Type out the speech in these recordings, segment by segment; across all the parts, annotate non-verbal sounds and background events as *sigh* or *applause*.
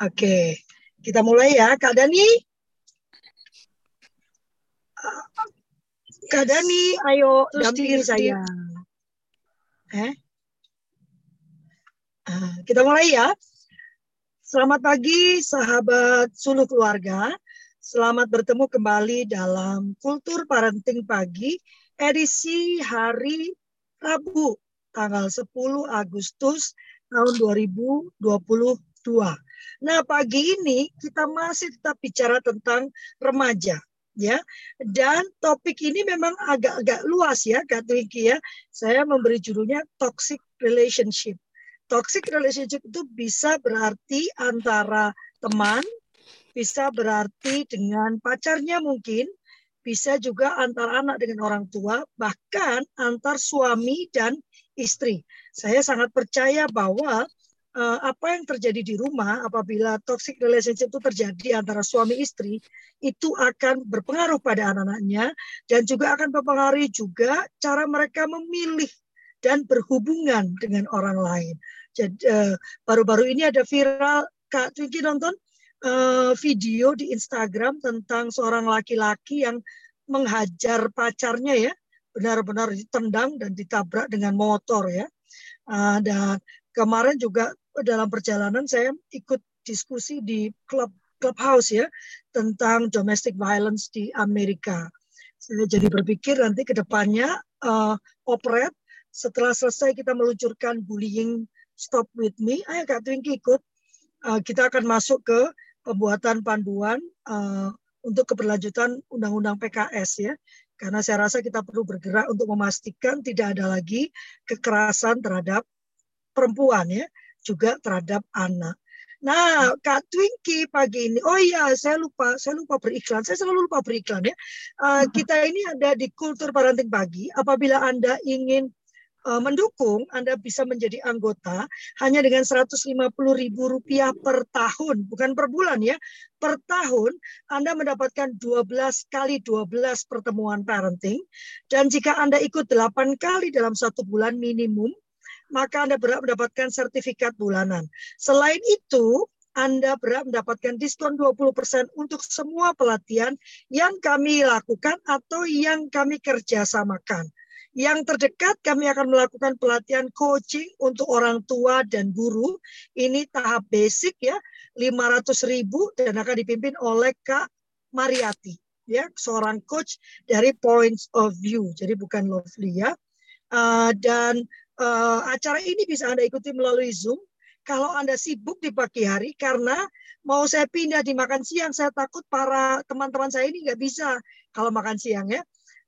Oke, kita mulai ya, Kak Dani. Kak Dani, ayo dampingi saya. Eh? Ah, kita mulai ya. Selamat pagi, sahabat suluh keluarga. Selamat bertemu kembali dalam Kultur Parenting Pagi, edisi hari Rabu, tanggal 10 Agustus tahun 2022. Nah, pagi ini kita masih tetap bicara tentang remaja ya. Dan topik ini memang agak-agak luas ya, Kak Twinky ya. Saya memberi judulnya toxic relationship. Toxic relationship itu bisa berarti antara teman, bisa berarti dengan pacarnya mungkin, bisa juga antar anak dengan orang tua, bahkan antar suami dan istri. Saya sangat percaya bahwa uh, apa yang terjadi di rumah apabila toxic relationship itu terjadi antara suami istri itu akan berpengaruh pada anak-anaknya dan juga akan mempengaruhi juga cara mereka memilih dan berhubungan dengan orang lain. Jadi uh, baru-baru ini ada viral Kak Twinky nonton uh, video di Instagram tentang seorang laki-laki yang menghajar pacarnya ya benar-benar ditendang dan ditabrak dengan motor ya. Dan kemarin juga dalam perjalanan saya ikut diskusi di klub clubhouse ya tentang domestic violence di Amerika. Saya jadi berpikir nanti ke depannya uh, operate setelah selesai kita meluncurkan bullying stop with me, ayo Kak Twinky ikut. Uh, kita akan masuk ke pembuatan panduan uh, untuk keberlanjutan undang-undang PKS ya. Karena saya rasa kita perlu bergerak untuk memastikan tidak ada lagi kekerasan terhadap perempuan ya juga terhadap anak. Nah, Kak Twinky pagi ini, oh iya, saya lupa, saya lupa beriklan. Saya selalu lupa beriklan ya. Uh, kita ini ada di Kultur Parenting Pagi. Apabila Anda ingin uh, mendukung, Anda bisa menjadi anggota hanya dengan Rp150.000 per tahun, bukan per bulan ya. Per tahun Anda mendapatkan 12 kali 12 pertemuan parenting dan jika Anda ikut 8 kali dalam satu bulan minimum, maka Anda berhak mendapatkan sertifikat bulanan. Selain itu, anda berhak mendapatkan diskon 20% untuk semua pelatihan yang kami lakukan atau yang kami kerjasamakan. Yang terdekat kami akan melakukan pelatihan coaching untuk orang tua dan guru. Ini tahap basic ya, 500 ribu dan akan dipimpin oleh Kak Mariati ya seorang coach dari Points of View jadi bukan Lovely ya uh, dan uh, acara ini bisa Anda ikuti melalui Zoom. Kalau Anda sibuk di pagi hari karena mau saya pindah di makan siang, saya takut para teman-teman saya ini nggak bisa kalau makan siang ya.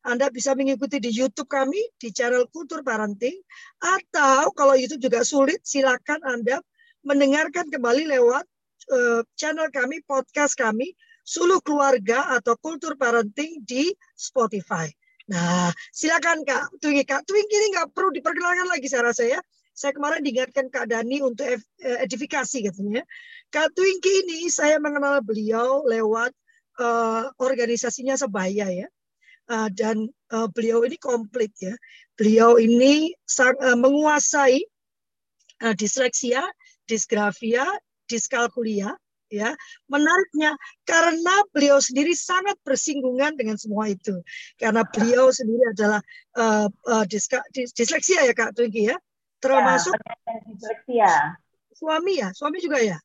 Anda bisa mengikuti di YouTube kami di channel Kultur Parenting atau kalau YouTube juga sulit silakan Anda mendengarkan kembali lewat uh, channel kami podcast kami Suluh Keluarga atau Kultur Parenting di Spotify. Nah, silakan Kak Twinkie. Kak Twinkie ini nggak perlu diperkenalkan lagi saya rasa ya. Saya kemarin diingatkan Kak Dani untuk eh, edifikasi katanya. Kak Twinkie ini saya mengenal beliau lewat uh, organisasinya Sebaya ya. Uh, dan uh, beliau ini komplit ya. Beliau ini sang, uh, menguasai uh, disleksia, disgrafia, diskalkulia, ya menariknya karena beliau sendiri sangat bersinggungan dengan semua itu. Karena beliau sendiri adalah uh, uh, diska, dis, disleksia ya kak Twinky ya? Termasuk ya, disleksia. suami ya? Suami juga ya?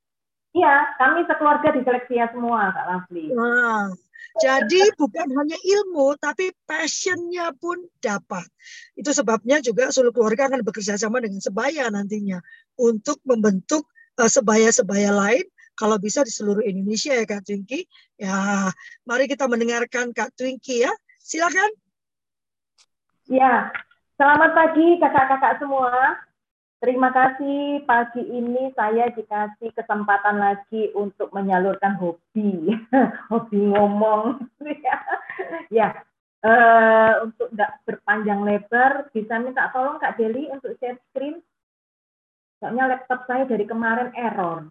Iya, kami sekeluarga disleksia semua, Kak Lasli. Nah, jadi bukan hanya ilmu, tapi passionnya pun dapat. Itu sebabnya juga seluruh keluarga akan bekerja sama dengan sebaya nantinya untuk membentuk uh, sebaya-sebaya lain kalau bisa di seluruh Indonesia ya Kak Twinky. Ya, mari kita mendengarkan Kak Twinky ya. Silakan. Ya, selamat pagi kakak-kakak semua. Terima kasih pagi ini saya dikasih kesempatan lagi untuk menyalurkan hobi, *laughs* hobi ngomong. *laughs* ya, uh, untuk tidak berpanjang lebar, bisa minta tolong Kak Deli untuk share screen. Soalnya laptop saya dari kemarin error.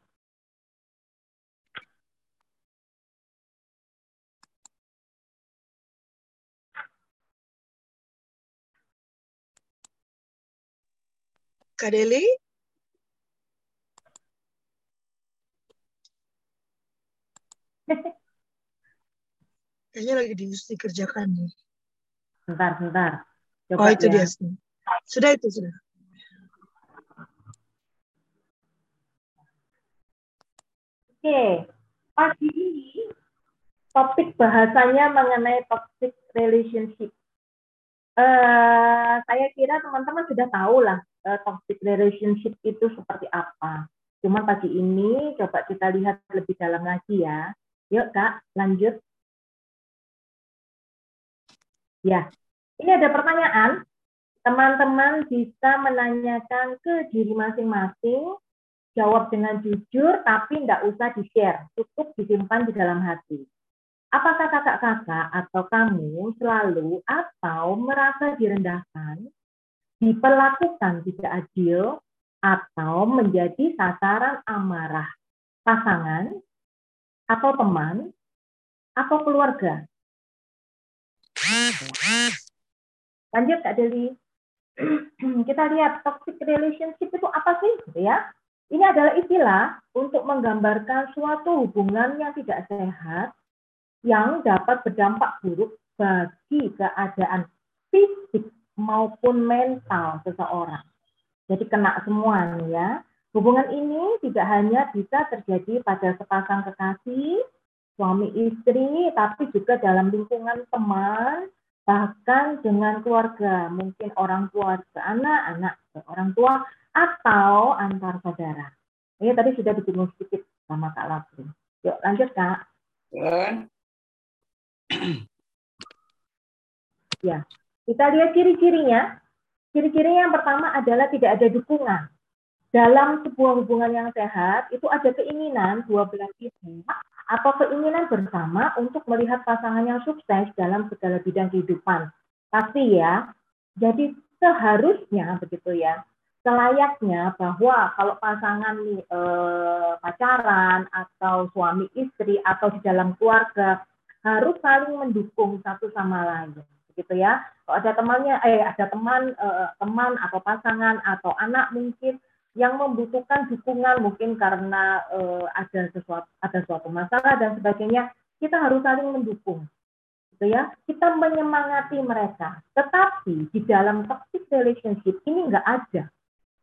Kadeli? *laughs* Kayaknya lagi di, dikerjakan nih. Bentar, bentar. Coba oh, itu ya. dia. Sudah itu, sudah. Oke, okay. pagi ini topik bahasanya mengenai toxic relationship. Uh, saya kira teman-teman sudah tahu lah uh, toxic relationship itu seperti apa. Cuma pagi ini coba kita lihat lebih dalam lagi ya. Yuk Kak, lanjut. Ya, ini ada pertanyaan. Teman-teman bisa menanyakan ke diri masing-masing jawab dengan jujur tapi tidak usah di-share, cukup disimpan di dalam hati. Apakah kakak-kakak atau kamu selalu atau merasa direndahkan, diperlakukan tidak adil, atau menjadi sasaran amarah pasangan, atau teman, atau keluarga? Lanjut Kak Deli. *clears throat* Kita lihat toxic relationship itu apa sih? Gitu ya ini adalah istilah untuk menggambarkan suatu hubungan yang tidak sehat yang dapat berdampak buruk bagi keadaan fisik maupun mental seseorang. Jadi kena semua nih ya. Hubungan ini tidak hanya bisa terjadi pada sepasang kekasih, suami istri, tapi juga dalam lingkungan teman, bahkan dengan keluarga, mungkin orang tua ke anak, anak ke orang tua, atau antar saudara. Ini tadi sudah disinggung sedikit sama Kak Lapri. Yuk lanjut Kak. Ya, kita lihat ciri-cirinya. Ciri-cirinya yang pertama adalah tidak ada dukungan. Dalam sebuah hubungan yang sehat, itu ada keinginan dua belah pihak atau keinginan bersama untuk melihat pasangan yang sukses dalam segala bidang kehidupan. Pasti ya. Jadi seharusnya begitu ya selayaknya bahwa kalau pasangan eh, pacaran atau suami istri atau di dalam keluarga harus saling mendukung satu sama lain gitu ya kalau ada temannya eh ada teman eh, teman atau pasangan atau anak mungkin yang membutuhkan dukungan mungkin karena eh, ada sesuatu ada suatu masalah dan sebagainya kita harus saling mendukung gitu ya kita menyemangati mereka tetapi di dalam toxic relationship ini enggak ada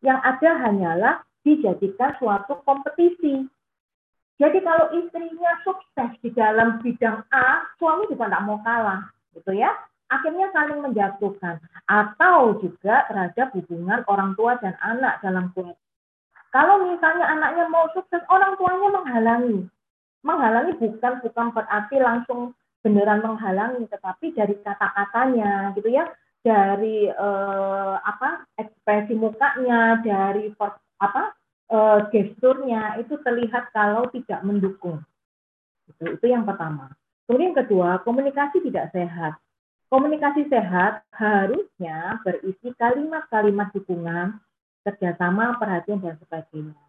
yang ada hanyalah dijadikan suatu kompetisi. Jadi kalau istrinya sukses di dalam bidang A, suami juga tidak mau kalah, gitu ya. Akhirnya saling menjatuhkan atau juga terhadap hubungan orang tua dan anak dalam keluarga. Kalau misalnya anaknya mau sukses, orang tuanya menghalangi. Menghalangi bukan bukan berarti langsung beneran menghalangi, tetapi dari kata-katanya, gitu ya dari uh, apa ekspresi mukanya, dari apa uh, gesturnya itu terlihat kalau tidak mendukung. Itu, itu yang pertama. Kemudian yang kedua, komunikasi tidak sehat. Komunikasi sehat harusnya berisi kalimat-kalimat dukungan, kerjasama, perhatian dan sebagainya.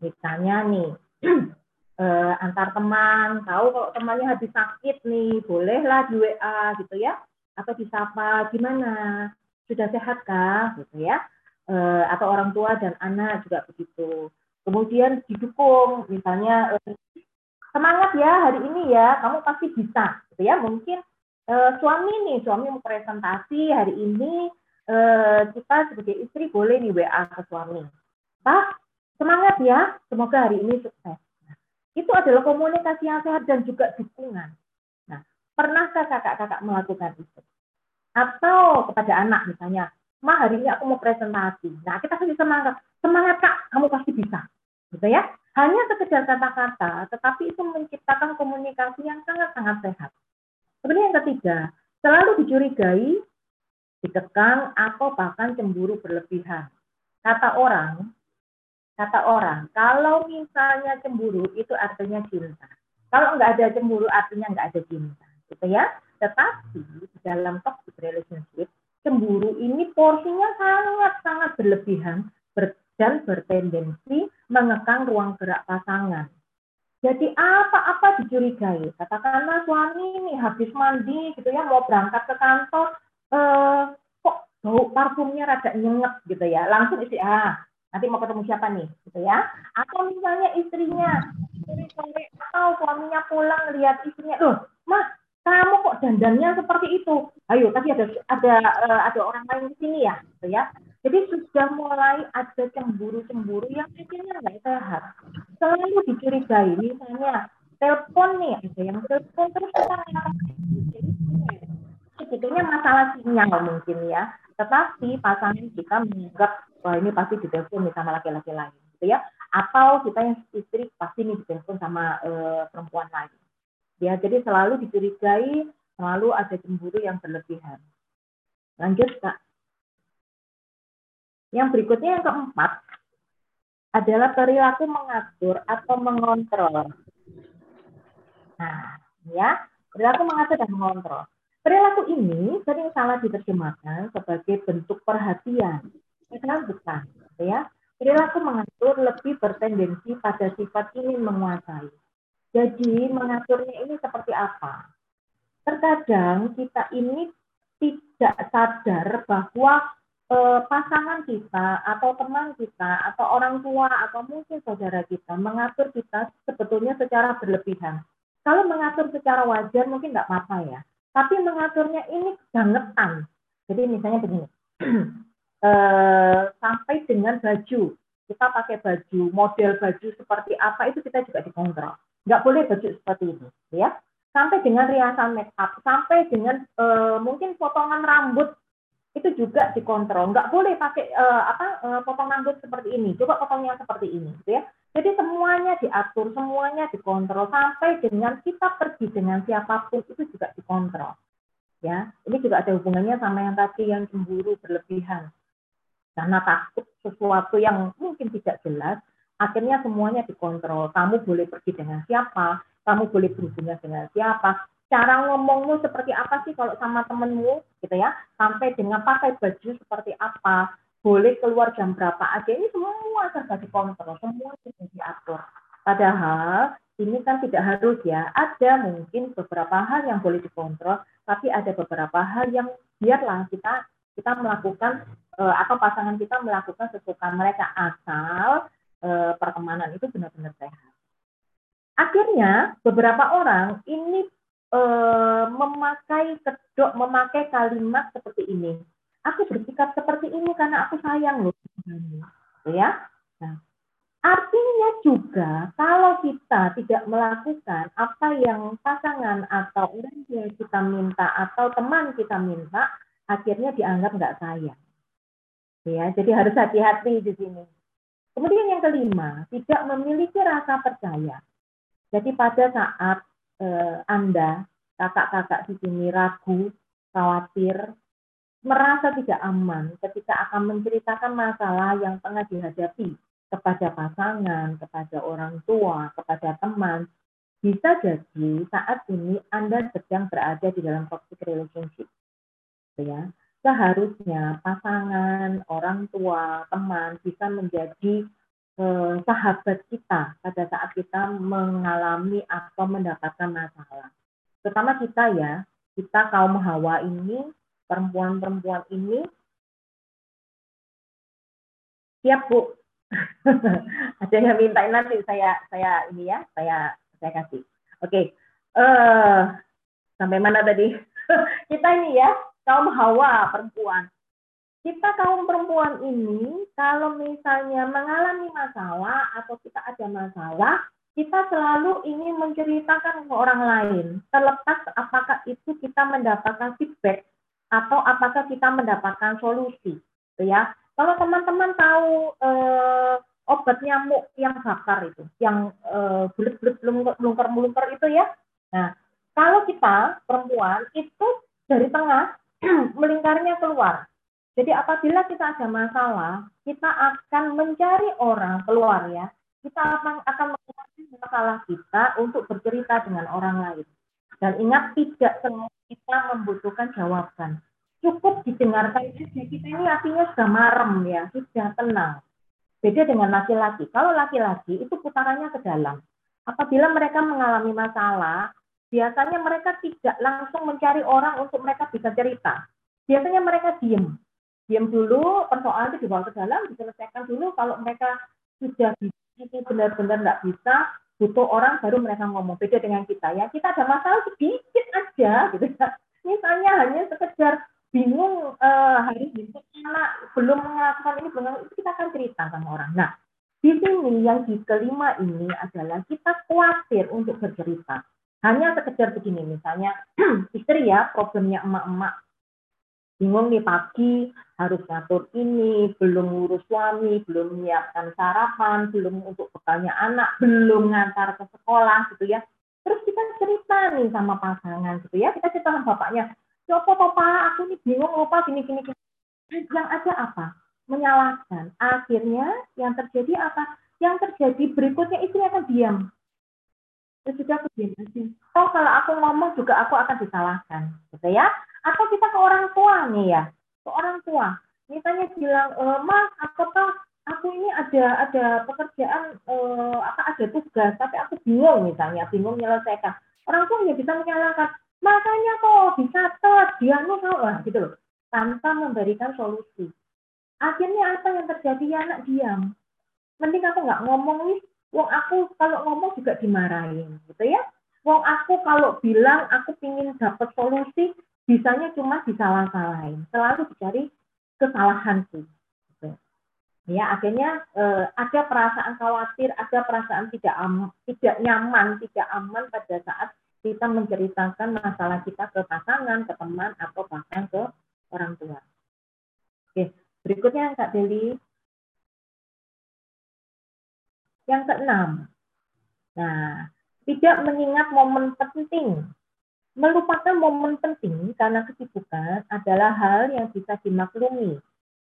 Misalnya nih, *clears throat* eh, antar teman, tahu kalau temannya habis sakit nih, bolehlah di WA gitu ya. Atau disapa gimana? Sudah sehat kah? Gitu ya. E, atau orang tua dan anak juga begitu. Kemudian didukung misalnya e, semangat ya hari ini ya kamu pasti bisa gitu ya. Mungkin e, suami nih suami mau presentasi hari ini e, kita sebagai istri boleh nih WA ke suami pak semangat ya semoga hari ini sukses nah, itu adalah komunikasi yang sehat dan juga dukungan Pernahkah kakak-kakak melakukan itu? Atau kepada anak misalnya, Ma hari ini aku mau presentasi. Nah kita kasih semangat, semangat kak, kamu pasti bisa. Gitu ya. Hanya sekedar kata-kata, tetapi itu menciptakan komunikasi yang sangat-sangat sehat. Kemudian yang ketiga, selalu dicurigai, dikekang, atau bahkan cemburu berlebihan. Kata orang, kata orang, kalau misalnya cemburu itu artinya cinta. Kalau nggak ada cemburu artinya nggak ada cinta gitu ya. Tetapi di dalam toxic relationship, cemburu ini porsinya sangat-sangat berlebihan dan bertendensi mengekang ruang gerak pasangan. Jadi apa-apa dicurigai. Katakanlah suami ini habis mandi gitu ya, mau berangkat ke kantor, eh, kok bau parfumnya rada nyenget gitu ya. Langsung isi, ah nanti mau ketemu siapa nih gitu ya. Atau misalnya istrinya, sore-sore atau suaminya pulang lihat istrinya, loh mah kamu kok dandannya seperti itu ayo tadi ada ada uh, ada orang lain di sini ya gitu ya jadi sudah mulai ada cemburu-cemburu yang akhirnya nggak sehat. Selalu dicurigai misalnya telepon nih ada yang telepon terus kita sebetulnya masalah sinyal mungkin ya. Tetapi pasangan kita menganggap wah ini pasti ditelepon nih sama laki-laki lain gitu ya. Atau kita yang istri pasti nih ditelepon sama uh, perempuan lain. Ya, jadi selalu dicurigai, selalu ada cemburu yang berlebihan. Lanjut, Kak. Yang berikutnya yang keempat adalah perilaku mengatur atau mengontrol. Nah, ya, perilaku mengatur dan mengontrol. Perilaku ini sering salah diterjemahkan sebagai bentuk perhatian. Padahal bukan, ya. Perilaku mengatur lebih bertendensi pada sifat ingin menguasai jadi mengaturnya ini seperti apa? Terkadang kita ini tidak sadar bahwa eh, pasangan kita atau teman kita atau orang tua atau mungkin saudara kita mengatur kita sebetulnya secara berlebihan. Kalau mengatur secara wajar mungkin nggak apa-apa ya. Tapi mengaturnya ini bangetan. Jadi misalnya begini, *clears throat* eh, sampai dengan baju kita pakai baju model baju seperti apa itu kita juga dikontrol nggak boleh baju seperti ini ya sampai dengan riasan make up sampai dengan uh, mungkin potongan rambut itu juga dikontrol. Nggak boleh pakai uh, apa uh, potong rambut seperti ini. Coba potongnya seperti ini gitu ya. Jadi semuanya diatur semuanya dikontrol. Sampai dengan kita pergi dengan siapa pun itu juga dikontrol ya. Ini juga ada hubungannya sama yang tadi yang cemburu berlebihan. Karena takut sesuatu yang mungkin tidak jelas akhirnya semuanya dikontrol. Kamu boleh pergi dengan siapa, kamu boleh berhubungan dengan siapa, cara ngomongmu seperti apa sih kalau sama temenmu, gitu ya, sampai dengan pakai baju seperti apa, boleh keluar jam berapa aja, ini semua serba dikontrol, semua sudah diatur. Padahal ini kan tidak harus ya, ada mungkin beberapa hal yang boleh dikontrol, tapi ada beberapa hal yang biarlah kita kita melakukan eh, atau pasangan kita melakukan sesuka mereka asal e, pertemanan itu benar-benar sehat. Akhirnya beberapa orang ini e, memakai kedok, memakai kalimat seperti ini. Aku bersikap seperti ini karena aku sayang loh. Ya. Nah, artinya juga kalau kita tidak melakukan apa yang pasangan atau orang yang kita minta atau teman kita minta, akhirnya dianggap nggak sayang. Ya, jadi harus hati-hati di sini. Kemudian yang kelima, tidak memiliki rasa percaya. Jadi pada saat eh, Anda, kakak-kakak di sini ragu, khawatir, merasa tidak aman ketika akan menceritakan masalah yang tengah dihadapi kepada pasangan, kepada orang tua, kepada teman, bisa jadi saat ini Anda sedang berada di dalam toxic relationship. Ya seharusnya pasangan, orang tua, teman bisa menjadi eh, sahabat kita pada saat kita mengalami atau mendapatkan masalah. Terutama kita ya, kita kaum hawa ini, perempuan-perempuan ini, siap bu. *laughs* Ada yang minta nanti saya saya ini ya, saya saya kasih. Oke, okay. uh, eh, sampai mana tadi? *laughs* kita ini ya, kaum hawa perempuan. Kita kaum perempuan ini kalau misalnya mengalami masalah atau kita ada masalah, kita selalu ingin menceritakan ke orang lain. Terlepas apakah itu kita mendapatkan feedback atau apakah kita mendapatkan solusi, gitu ya. Kalau teman-teman tahu eh, obat nyamuk yang bakar itu, yang eh, bulat-bulat melungker-melungker itu ya. Nah, kalau kita perempuan itu dari tengah *clears throat* melingkarnya keluar. Jadi apabila kita ada masalah, kita akan mencari orang keluar ya. Kita akan akan masalah kita untuk bercerita dengan orang lain. Dan ingat tidak semua kita membutuhkan jawaban. Cukup didengarkan saja. Kita ini artinya sudah marem ya, sudah tenang. Beda dengan laki-laki. Kalau laki-laki itu putarannya ke dalam. Apabila mereka mengalami masalah, biasanya mereka tidak langsung mencari orang untuk mereka bisa cerita. Biasanya mereka diem. Diem dulu, persoalan itu dibawa ke dalam, diselesaikan dulu. Kalau mereka sudah itu benar-benar nggak bisa, butuh orang baru mereka ngomong. Beda dengan kita ya. Kita ada masalah sedikit aja gitu ya. Misalnya hanya sekedar bingung uh, hari ini anak belum melakukan ini belum itu kita akan cerita sama orang. Nah, di sini yang di kelima ini adalah kita khawatir untuk bercerita. Hanya sekedar begini misalnya *clears throat* istri ya problemnya emak-emak bingung nih pagi harus ngatur ini, belum ngurus suami, belum menyiapkan sarapan, belum untuk bekalnya anak, belum ngantar ke sekolah gitu ya. Terus kita cerita nih sama pasangan gitu ya, kita cerita sama bapaknya, coba papa aku nih bingung lupa gini gini gini. Yang ada apa? Menyalahkan. Akhirnya yang terjadi apa? Yang terjadi berikutnya istri akan diam. Terus juga aku diam. Oh kalau aku ngomong juga aku akan disalahkan, gitu ya atau kita ke orang tua nih ya? Ke orang tua. Misalnya bilang e, mas apa aku ini ada ada pekerjaan eh, apa ada tugas tapi aku bingung misalnya bingung menyelesaikan. Orang tua ya bisa menyalahkan. Makanya kok bisa telat dia nih lah gitu loh. Tanpa memberikan solusi. Akhirnya apa yang terjadi? Ya anak diam. Mending aku nggak ngomong nih. Wong aku kalau ngomong juga dimarahin gitu ya. Wong aku kalau bilang aku ingin dapat solusi bisanya cuma disalah-salahin, selalu dicari kesalahan sih. Gitu. Ya, akhirnya eh, ada perasaan khawatir, ada perasaan tidak am, tidak nyaman, tidak aman pada saat kita menceritakan masalah kita ke pasangan, ke teman, atau bahkan ke orang tua. Oke, berikutnya Kak Deli. Yang keenam. Nah, tidak mengingat momen penting Melupakan momen penting karena kesibukan adalah hal yang bisa dimaklumi.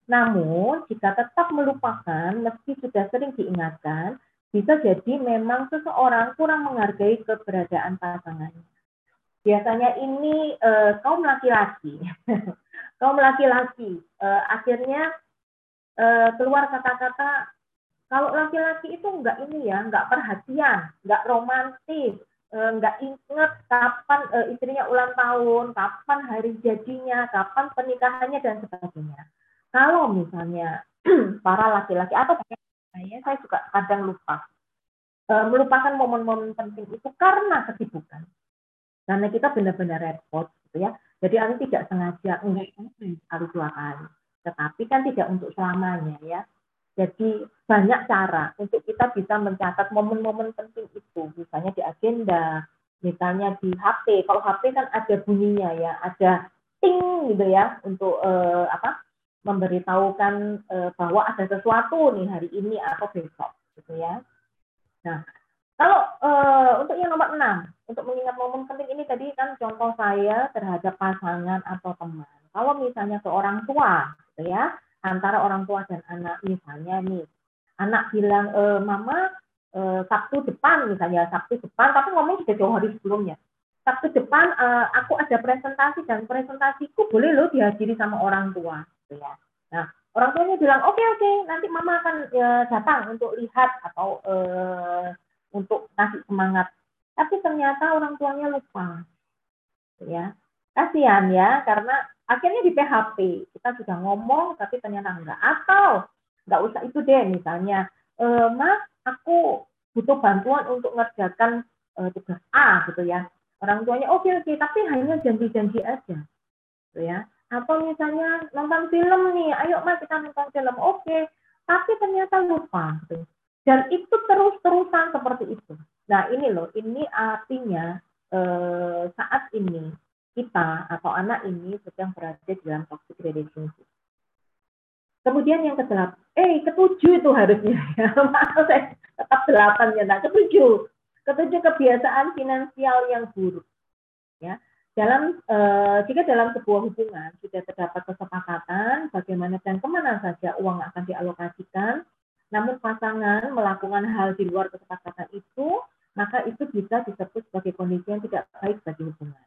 Namun, jika tetap melupakan meski sudah sering diingatkan, bisa jadi memang seseorang kurang menghargai keberadaan pasangannya. Biasanya ini eh, kaum laki-laki, *laughs* kaum laki-laki eh, akhirnya eh, keluar kata-kata kalau laki-laki itu enggak ini ya, enggak perhatian, enggak romantis, Eh, nggak inget kapan uh, istrinya ulang tahun, kapan hari jadinya, kapan pernikahannya dan sebagainya. Kalau misalnya *clears throat* para laki-laki atau saya, saya juga kadang lupa uh, melupakan momen-momen penting itu karena kesibukan. Karena kita benar-benar repot, gitu ya. Jadi aku tidak sengaja enggak sekali dua kali. Tetapi kan tidak untuk selamanya ya. Jadi banyak cara untuk kita bisa mencatat momen-momen penting itu, misalnya di agenda, misalnya di HP. Kalau HP kan ada bunyinya ya, ada ting gitu ya untuk eh, apa? memberitahukan eh, bahwa ada sesuatu nih hari ini atau besok gitu ya. Nah, kalau eh, untuk yang nomor enam, untuk mengingat momen penting ini tadi kan contoh saya terhadap pasangan atau teman. Kalau misalnya ke orang tua, gitu ya, antara orang tua dan anak. Misalnya nih anak bilang e, mama e, Sabtu depan misalnya Sabtu depan tapi ngomong sudah jauh hari sebelumnya. Sabtu depan e, aku ada presentasi dan presentasiku boleh lo dihadiri sama orang tua gitu ya. Nah orang tuanya bilang oke okay, oke okay, nanti mama akan e, datang untuk lihat atau e, untuk kasih semangat. Tapi ternyata orang tuanya lupa gitu ya. Kasihan ya karena akhirnya di PHP kita sudah ngomong tapi ternyata enggak. Atau enggak usah itu deh misalnya e, mas aku butuh bantuan untuk ngerjakan e, tugas A gitu ya. Orang tuanya oke okay, oke okay, tapi hanya janji-janji aja. Gitu ya. Atau misalnya nonton film nih ayo mas kita nonton film. Oke okay. tapi ternyata lupa gitu. Dan itu terus-terusan seperti itu. Nah ini loh ini artinya eh, saat ini kita atau anak ini sedang berada dalam toxic relationship. Kemudian yang kedelapan, eh ketujuh itu harusnya *laughs* ya, maaf saya tetap delapan ya, nah ketujuh, ketujuh kebiasaan finansial yang buruk. Ya, dalam eh, jika dalam sebuah hubungan sudah terdapat kesepakatan bagaimana dan ke mana saja uang akan dialokasikan, namun pasangan melakukan hal di luar kesepakatan itu, maka itu bisa disebut sebagai kondisi yang tidak baik bagi hubungan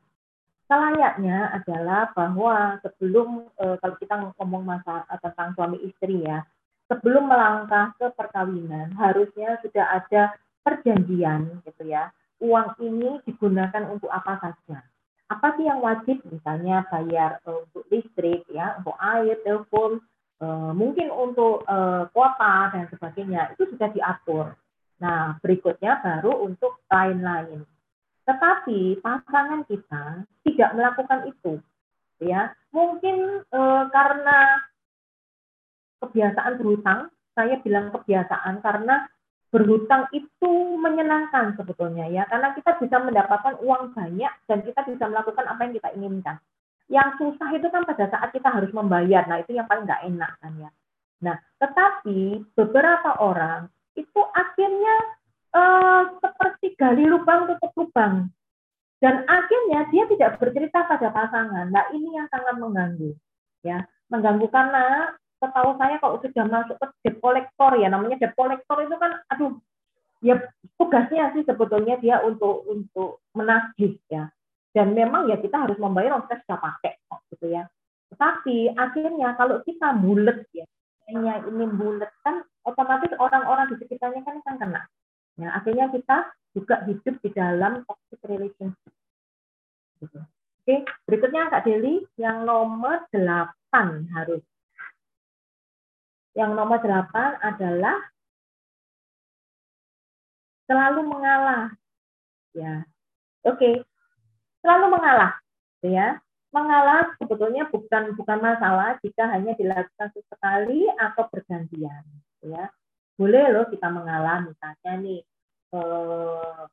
selayaknya adalah bahwa sebelum e, kalau kita ngomong masa eh, tentang suami istri ya, sebelum melangkah ke perkawinan harusnya sudah ada perjanjian gitu ya. Uang ini digunakan untuk apa saja. Apa sih yang wajib misalnya bayar e, untuk listrik ya, untuk air, telepon, e, mungkin untuk kuota dan sebagainya itu sudah diatur. Nah, berikutnya baru untuk lain-lain Tetapi pasangan kita tidak melakukan itu, ya mungkin e, karena kebiasaan berhutang. Saya bilang kebiasaan karena berhutang itu menyenangkan sebetulnya ya, karena kita bisa mendapatkan uang banyak dan kita bisa melakukan apa yang kita inginkan. Yang susah itu kan pada saat kita harus membayar, nah itu yang paling nggak enak kan ya. Nah, tetapi beberapa orang itu akhirnya uh, seperti gali lubang tutup lubang. Dan akhirnya dia tidak bercerita pada pasangan. Nah, ini yang sangat mengganggu. Ya, mengganggu karena setahu saya kalau sudah masuk ke debt collector ya, namanya debt collector itu kan aduh ya tugasnya sih sebetulnya dia untuk untuk menagih ya. Dan memang ya kita harus membayar orang kita sudah pakai gitu ya. Tetapi akhirnya kalau kita bulat ya, ini bulat kan otomatis orang-orang di sekitarnya kan akan kena. Ya, akhirnya kita juga hidup di dalam toxic relationship. Gitu. Oke, berikutnya Kak Deli yang nomor 8 harus. Yang nomor 8 adalah selalu mengalah. Ya. Oke. Selalu mengalah, ya. Mengalah sebetulnya bukan bukan masalah jika hanya dilakukan sesekali atau bergantian, ya boleh loh kita mengalah misalnya nih eh,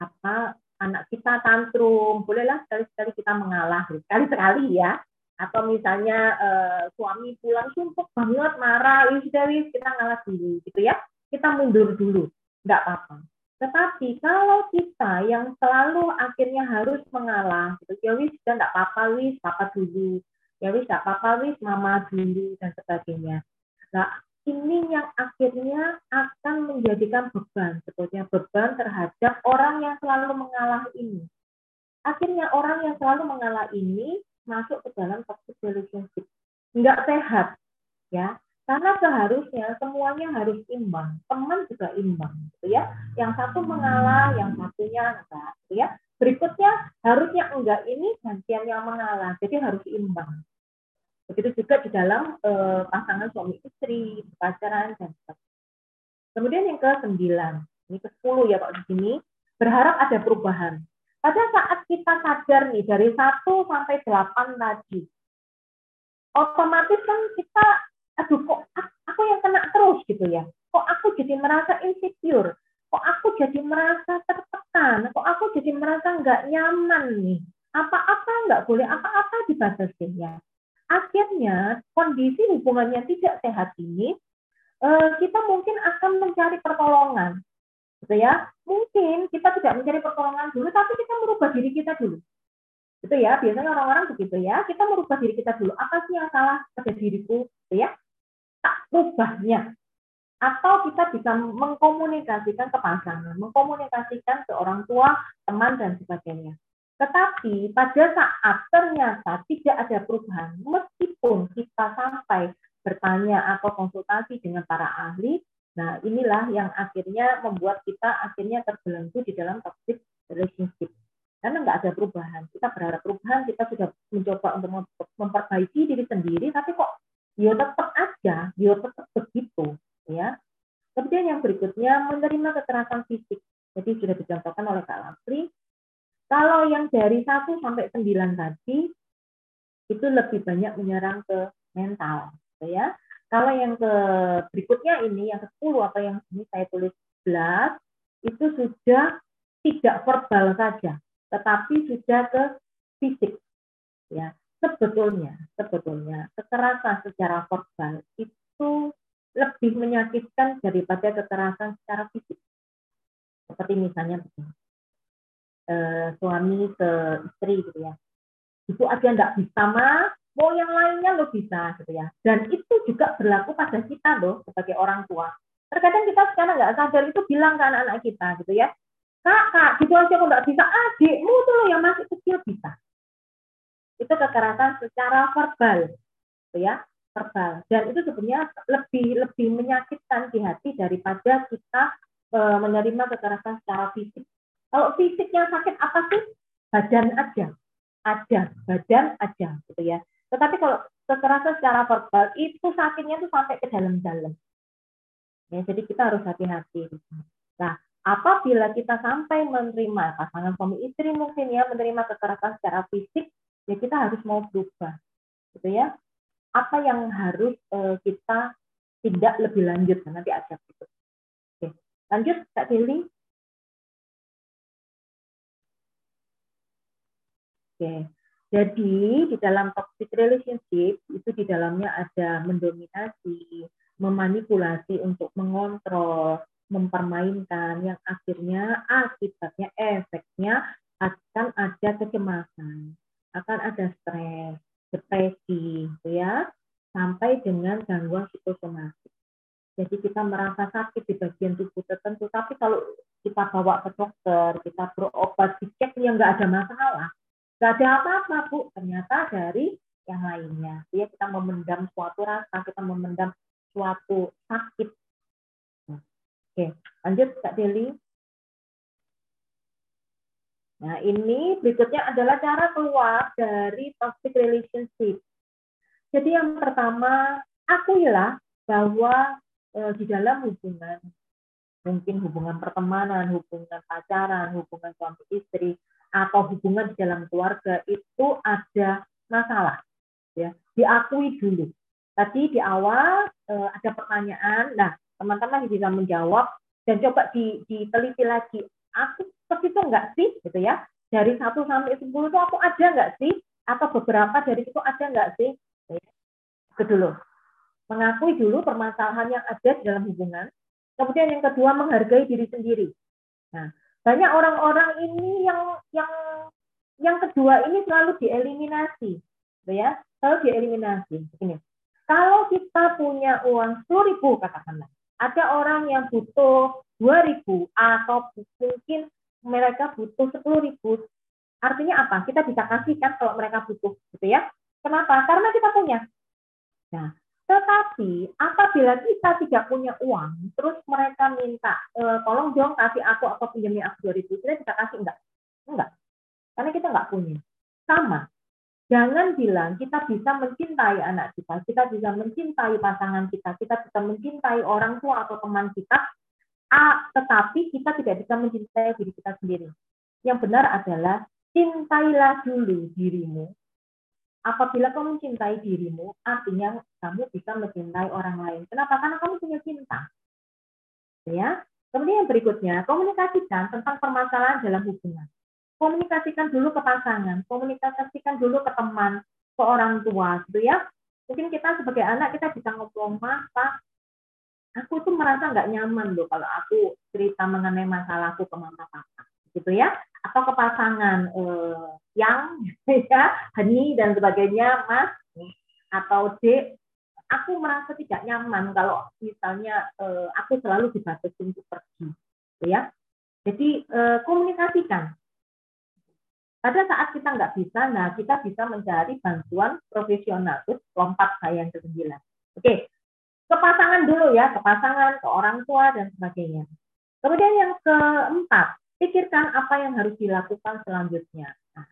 apa anak kita tantrum. Bolehlah sekali-sekali kita mengalah sekali-sekali ya. Atau misalnya eh, suami pulang sumpuk banget marah wis wis kita ngalah dulu gitu ya. Kita mundur dulu nggak apa-apa. Tetapi kalau kita yang selalu akhirnya harus mengalah gitu ya wis sudah nggak apa-apa wis papa dulu. Ya wis nggak apa-apa wis mama dulu dan sebagainya. Nah ini yang akhirnya akan menjadikan beban, sebetulnya beban terhadap orang yang selalu mengalah ini. Akhirnya orang yang selalu mengalah ini masuk ke dalam toxic relationship. Enggak sehat, ya. Karena seharusnya semuanya harus imbang. Teman juga imbang, gitu ya. Yang satu mengalah, yang satunya enggak, gitu ya. Berikutnya harusnya enggak ini gantian yang mengalah, jadi harus imbang. Begitu juga di dalam uh, pasangan suami istri, pacaran, dan sebagainya. Kemudian yang ke-9, ini ke-10 ya Pak di sini, berharap ada perubahan. Pada saat kita sadar nih dari 1 sampai 8 tadi, otomatis kan kita, aduh kok aku yang kena terus gitu ya. Kok aku jadi merasa insecure, kok aku jadi merasa tertekan, kok aku jadi merasa nggak nyaman nih. Apa-apa nggak boleh, apa-apa dibatasi ya akhirnya kondisi hubungannya tidak sehat ini, eh, kita mungkin akan mencari pertolongan, gitu ya. Mungkin kita tidak mencari pertolongan dulu, tapi kita merubah diri kita dulu. Gitu ya, biasanya orang-orang begitu ya, kita merubah diri kita dulu. Apa sih yang salah pada diriku, gitu ya? Tak rubahnya. Atau kita bisa mengkomunikasikan ke pasangan, mengkomunikasikan ke orang tua, teman, dan sebagainya. Tetapi pada saat ternyata tidak ada perubahan, meskipun kita sampai bertanya atau konsultasi dengan para ahli, nah inilah yang akhirnya membuat kita akhirnya terbelenggu di dalam toxic relationship. Karena nggak ada perubahan. Kita berharap perubahan, kita sudah mencoba untuk memperbaiki diri sendiri, tapi kok dia ya tetap aja, dia ya tetap begitu, ya. Kemudian yang berikutnya menerima kekerasan fisik. Jadi sudah dicontohkan oleh Kak Lasri, kalau yang dari 1 sampai 9 tadi itu lebih banyak menyerang ke mental, gitu ya. Kalau yang ke berikutnya ini yang ke-10 atau yang ini saya tulis 11 itu sudah tidak verbal saja, tetapi sudah ke fisik. Ya, sebetulnya sebetulnya kekerasan secara verbal itu lebih menyakitkan daripada kekerasan secara fisik. Seperti misalnya begini eh, suami ke istri gitu ya. Itu aja nggak bisa mah mau yang lainnya lo bisa gitu ya. Dan itu juga berlaku pada kita loh sebagai orang tua. Terkadang kita sekarang nggak sadar itu bilang ke anak-anak kita gitu ya. Kak kak gitu aja kok nggak bisa. Adikmu tuh loh yang masih kecil bisa. Itu kekerasan secara verbal gitu ya verbal. Dan itu sebenarnya lebih lebih menyakitkan di hati daripada kita e, menerima kekerasan secara fisik kalau fisiknya sakit apa sih? Badan aja. Ada, badan aja gitu ya. Tetapi kalau kekerasan secara verbal itu sakitnya itu sampai ke dalam-dalam. Ya, jadi kita harus hati-hati. Nah, apabila kita sampai menerima pasangan suami istri mungkin ya menerima kekerasan secara fisik ya kita harus mau berubah gitu ya apa yang harus uh, kita tidak lebih lanjut nanti ada oke lanjut kak Deli oke jadi di dalam toxic relationship itu di dalamnya ada mendominasi memanipulasi untuk mengontrol mempermainkan yang akhirnya akibatnya efeknya akan ada kecemasan, akan ada stres, depresi, gitu ya, sampai dengan gangguan psikosomatik. Jadi kita merasa sakit di bagian tubuh tertentu, tapi kalau kita bawa ke dokter, kita berobat, dicek yang nggak ada masalah, nggak ada apa-apa bu, ternyata dari yang lainnya. Ya kita memendam suatu rasa, kita memendam suatu sakit Oke, lanjut Kak Deli. Nah, ini berikutnya adalah cara keluar dari toxic relationship. Jadi yang pertama, akuilah bahwa e, di dalam hubungan, mungkin hubungan pertemanan, hubungan pacaran, hubungan suami istri, atau hubungan di dalam keluarga itu ada masalah. Ya, diakui dulu. Tadi di awal e, ada pertanyaan, nah teman-teman bisa menjawab dan coba diteliti lagi. Aku seperti itu enggak sih? Gitu ya. Dari 1 sampai 10 itu aku ada enggak sih? Atau beberapa dari itu ada enggak sih? Itu dulu. Mengakui dulu permasalahan yang ada di dalam hubungan. Kemudian yang kedua menghargai diri sendiri. Nah banyak orang-orang ini yang yang yang kedua ini selalu dieliminasi gitu ya selalu dieliminasi begini kalau kita punya uang 10 ribu katakanlah ada orang yang butuh 2.000 atau mungkin mereka butuh 10.000. Artinya apa? Kita bisa kasihkan kalau mereka butuh, gitu ya. Kenapa? Karena kita punya. Nah, tetapi apabila kita tidak punya uang, terus mereka minta, e, tolong dong kasih aku atau pinjami aku 2000, kita bisa kasih enggak? Enggak. Karena kita enggak punya. Sama. Jangan bilang kita bisa mencintai anak kita, kita bisa mencintai pasangan kita, kita bisa mencintai orang tua atau teman kita, A, tetapi kita tidak bisa mencintai diri kita sendiri. Yang benar adalah cintailah dulu dirimu. Apabila kamu mencintai dirimu, artinya kamu bisa mencintai orang lain. Kenapa? Karena kamu punya cinta. Ya. Kemudian yang berikutnya, komunikasikan tentang permasalahan dalam hubungan komunikasikan dulu ke pasangan, komunikasikan dulu ke teman, ke orang tua, gitu ya. Mungkin kita sebagai anak kita bisa ngobrol, mas, aku tuh merasa nggak nyaman loh kalau aku cerita mengenai masalahku ke mama papa, gitu ya. Atau ke pasangan eh, yang, *laughs* ya, Hani dan sebagainya, mas, atau dek, aku merasa tidak nyaman kalau misalnya eh, aku selalu dibatasi untuk pergi, gitu ya. Jadi eh, komunikasikan pada saat kita nggak bisa, nah kita bisa mencari bantuan profesional. Terus lompat saya yang ke-9. Oke, ke pasangan dulu ya, ke pasangan, ke orang tua, dan sebagainya. Kemudian yang keempat, pikirkan apa yang harus dilakukan selanjutnya. Nah,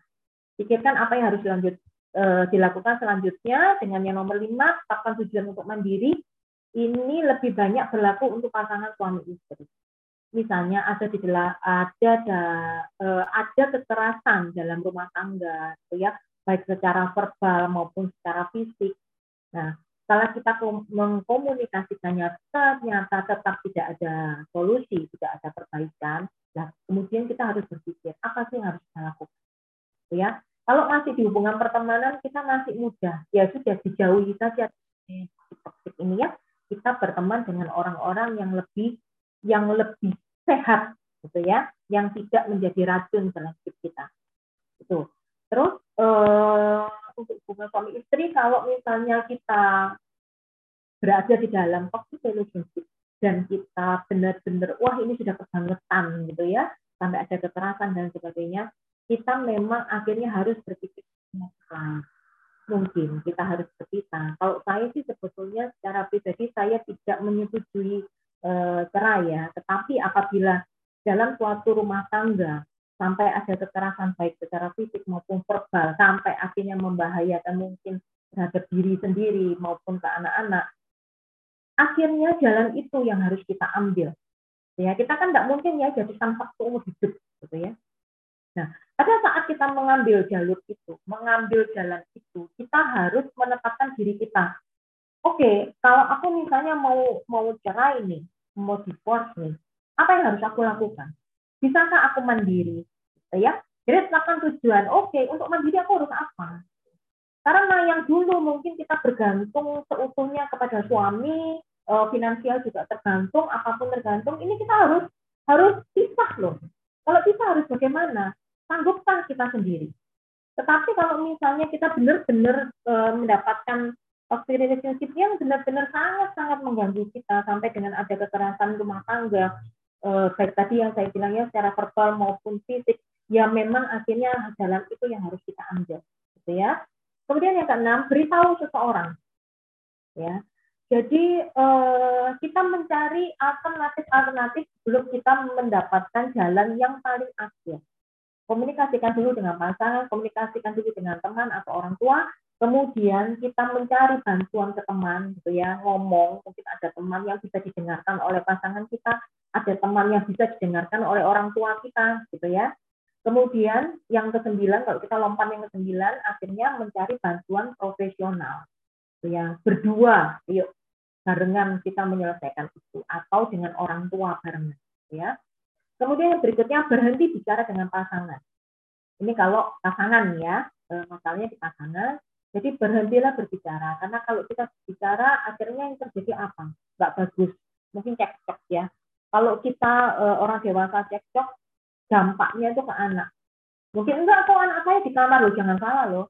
pikirkan apa yang harus dilanjut, e, dilakukan selanjutnya dengan yang nomor lima, tetapkan tujuan untuk mandiri. Ini lebih banyak berlaku untuk pasangan suami istri misalnya ada di ada ada uh, ada kekerasan dalam rumah tangga gitu ya baik secara verbal maupun secara fisik nah setelah kita mengkomunikasikannya ternyata tetap tidak ada solusi tidak ada perbaikan nah kemudian kita harus berpikir apa sih yang harus kita lakukan? Gitu ya. Kalau masih di hubungan pertemanan kita masih muda ya sudah dijauhi saja. Toxic ini ya kita berteman dengan orang-orang yang lebih yang lebih sehat gitu ya, yang tidak menjadi racun dalam hidup kita. Itu. Terus uh, untuk hubungan suami istri kalau misalnya kita berada di dalam toxic relationship dan kita benar-benar wah ini sudah kebangetan gitu ya sampai ada kekerasan dan sebagainya kita memang akhirnya harus berpikir mungkin kita harus berpisah kalau saya sih sebetulnya secara pribadi saya tidak menyetujui Eh, cerai ya. Tetapi apabila dalam suatu rumah tangga sampai ada kekerasan baik secara fisik maupun verbal sampai akhirnya membahayakan mungkin terhadap diri sendiri maupun ke anak-anak akhirnya jalan itu yang harus kita ambil Ya, kita kan nggak mungkin ya jadi tampak seumur hidup, gitu ya. Nah, pada saat kita mengambil jalur itu, mengambil jalan itu, kita harus menetapkan diri kita. Oke, kalau aku misalnya mau mau cerai nih, mau divorce nih, apa yang harus aku lakukan? Bisakah aku mandiri? Gitu ya, jadi tetapkan tujuan. Oke, untuk mandiri aku harus apa? Karena yang dulu mungkin kita bergantung seutuhnya kepada suami, uh, finansial juga tergantung, apa pun tergantung. Ini kita harus harus pisah loh. Kalau kita harus bagaimana? Sanggupkah kita sendiri? Tetapi kalau misalnya kita benar-benar uh, mendapatkan toxic relationship yang benar-benar sangat-sangat mengganggu kita sampai dengan ada kekerasan rumah tangga, uh, baik tadi yang saya bilang ya secara verbal maupun fisik, ya memang akhirnya jalan itu yang harus kita ambil, gitu ya. Kemudian yang keenam, beritahu seseorang, ya jadi eh, kita mencari alternatif-alternatif sebelum kita mendapatkan jalan yang paling akhir. Komunikasikan dulu dengan pasangan, komunikasikan dulu dengan teman atau orang tua, kemudian kita mencari bantuan ke teman gitu ya, ngomong, mungkin ada teman yang bisa didengarkan oleh pasangan kita, ada teman yang bisa didengarkan oleh orang tua kita gitu ya. Kemudian yang kesembilan, kalau kita lompat yang kesembilan, akhirnya mencari bantuan profesional. Gitu ya, berdua, yuk barengan kita menyelesaikan itu atau dengan orang tua barengan ya. Kemudian yang berikutnya berhenti bicara dengan pasangan. Ini kalau pasangan ya, masalahnya di pasangan. Jadi berhentilah berbicara karena kalau kita bicara akhirnya yang terjadi apa? Nggak bagus. Mungkin cekcok ya. Kalau kita eh, orang dewasa cekcok, dampaknya itu ke anak. Mungkin enggak kok anak saya di kamar loh, jangan salah loh.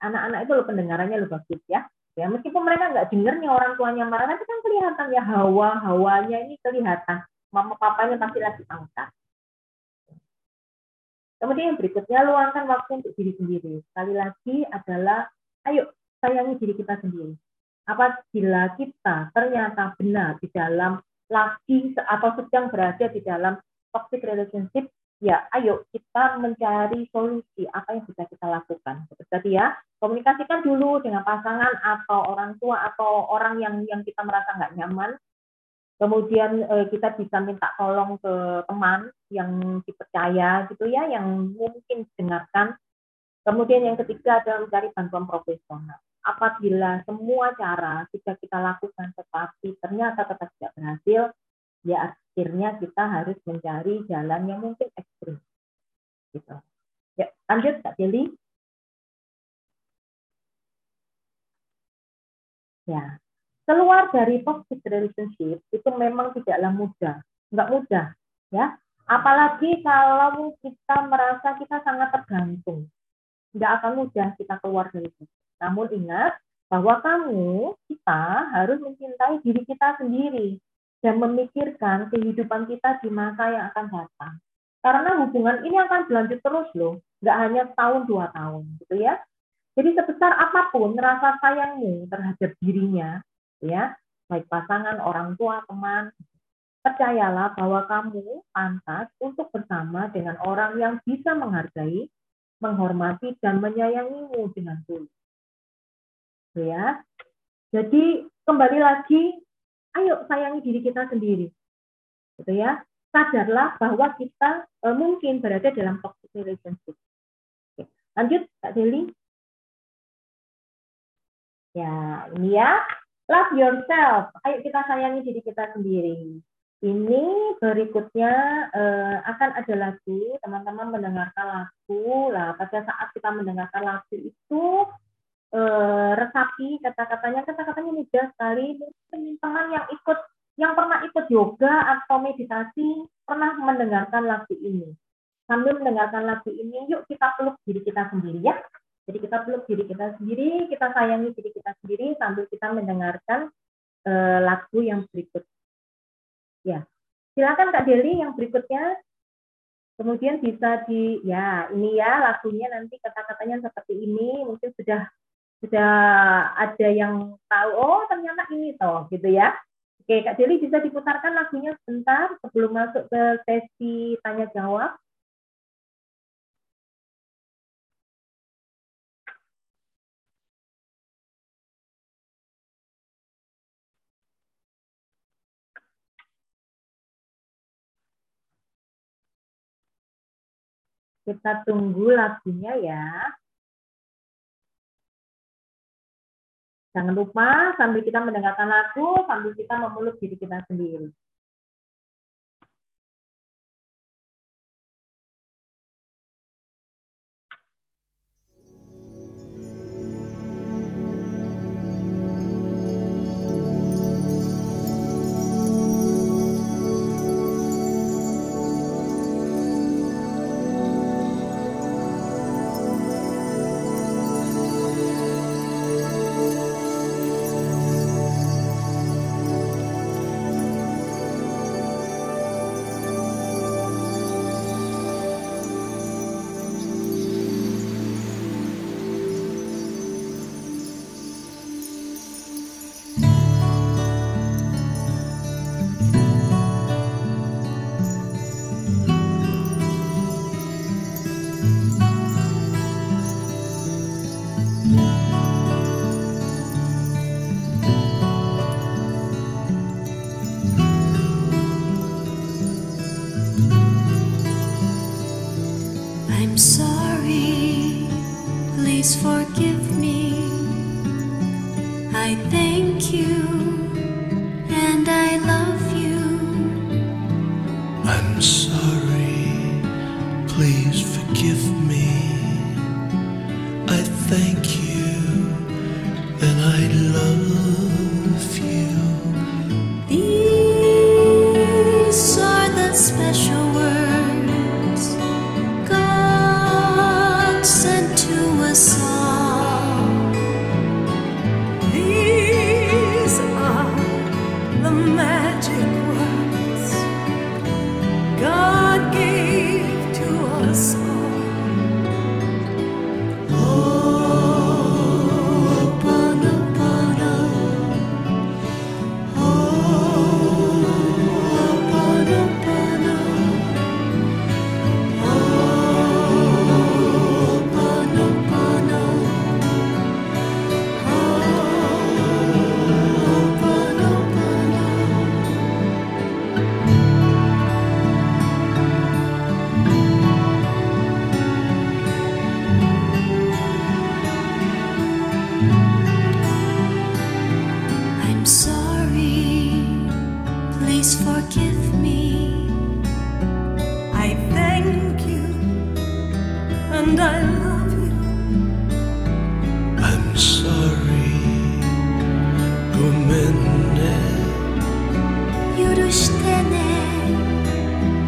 Anak-anak itu loh pendengarannya loh bagus ya ya meskipun mereka nggak dengernya orang tuanya marah tapi kan kelihatan ya hawa hawanya ini kelihatan. Mama papanya pasti lagi angkat kemudian yang berikutnya luangkan waktu untuk diri sendiri. Sekali lagi adalah ayo sayangi diri kita sendiri. Apabila kita ternyata benar di dalam lagi atau sedang berada di dalam toxic relationship ya ayo kita mencari solusi apa yang bisa kita lakukan. Jadi ya, komunikasikan dulu dengan pasangan atau orang tua atau orang yang yang kita merasa nggak nyaman. Kemudian eh, kita bisa minta tolong ke teman yang dipercaya gitu ya, yang mungkin dengarkan. Kemudian yang ketiga adalah mencari bantuan profesional. Apabila semua cara sudah kita lakukan tetapi ternyata tetap tidak berhasil, ya akhirnya kita harus mencari jalan yang mungkin ekstrim. Gitu. Ya, lanjut Kak Deli. Ya, keluar dari toxic relationship itu memang tidaklah mudah, nggak mudah, ya. Apalagi kalau kita merasa kita sangat tergantung, nggak akan mudah kita keluar dari itu. Namun ingat bahwa kamu, kita harus mencintai diri kita sendiri dan memikirkan kehidupan kita di masa yang akan datang. Karena hubungan ini akan berlanjut terus loh, nggak hanya tahun dua tahun gitu ya. Jadi sebesar apa pun rasa sayangmu terhadap dirinya, ya baik pasangan, orang tua, teman, percayalah bahwa kamu pantas untuk bersama dengan orang yang bisa menghargai, menghormati dan menyayangimu dengan tulus. Ya. Jadi kembali lagi ayo sayangi diri kita sendiri. Gitu ya. Sadarlah bahwa kita e, mungkin berada dalam toxic relationship. Oke. Lanjut, Kak Deli. Ya, ini ya. Love yourself. Ayo kita sayangi diri kita sendiri. Ini berikutnya eh, akan ada lagu, teman-teman mendengarkan lagu. Lah, pada saat kita mendengarkan lagu itu uh, resapi kata-katanya. Kata-katanya mudah sekali. Mungkin teman yang ikut yang pernah ikut yoga atau meditasi pernah mendengarkan lagu ini. Sambil mendengarkan lagu ini yuk kita peluk diri kita sendiri ya. Jadi kita peluk diri kita sendiri kita sayangi diri kita sendiri sambil kita mendengarkan uh, lagu yang berikut. Ya silakan kak Deli yang berikutnya. Kemudian bisa di ya ini ya lagunya nanti kata-katanya seperti ini. Mungkin sudah sudah ada yang tahu oh ternyata ini toh gitu ya oke kak Deli bisa diputarkan lagunya sebentar sebelum masuk ke sesi tanya jawab kita tunggu lagunya ya. Jangan lupa sambil kita mendengarkan lagu, sambil kita memeluk diri kita sendiri.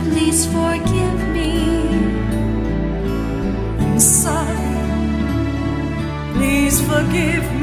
Please forgive me. I'm sorry. Please forgive me.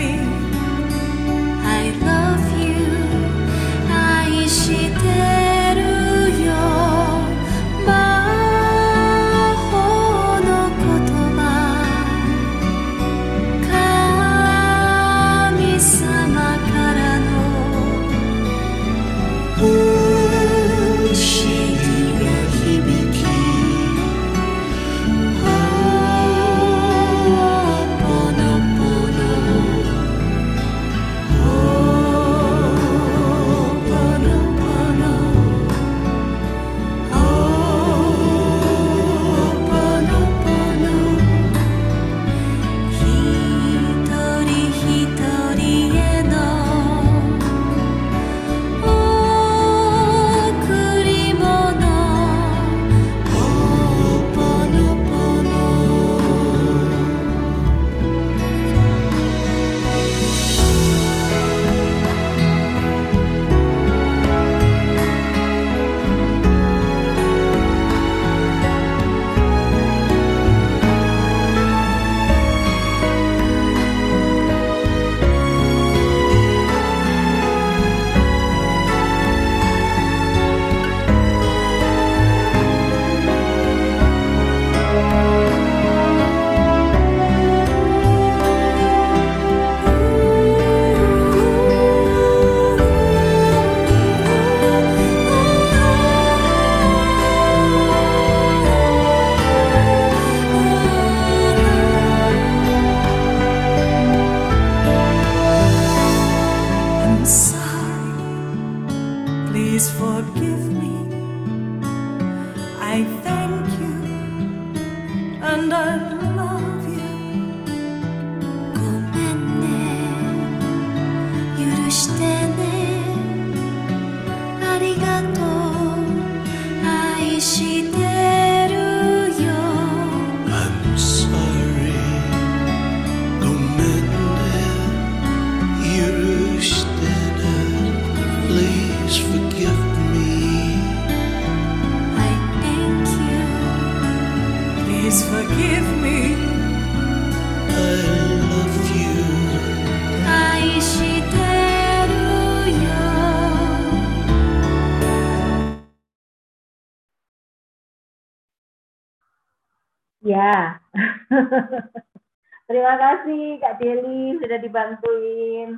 *laughs* Terima kasih Kak Deli sudah dibantuin.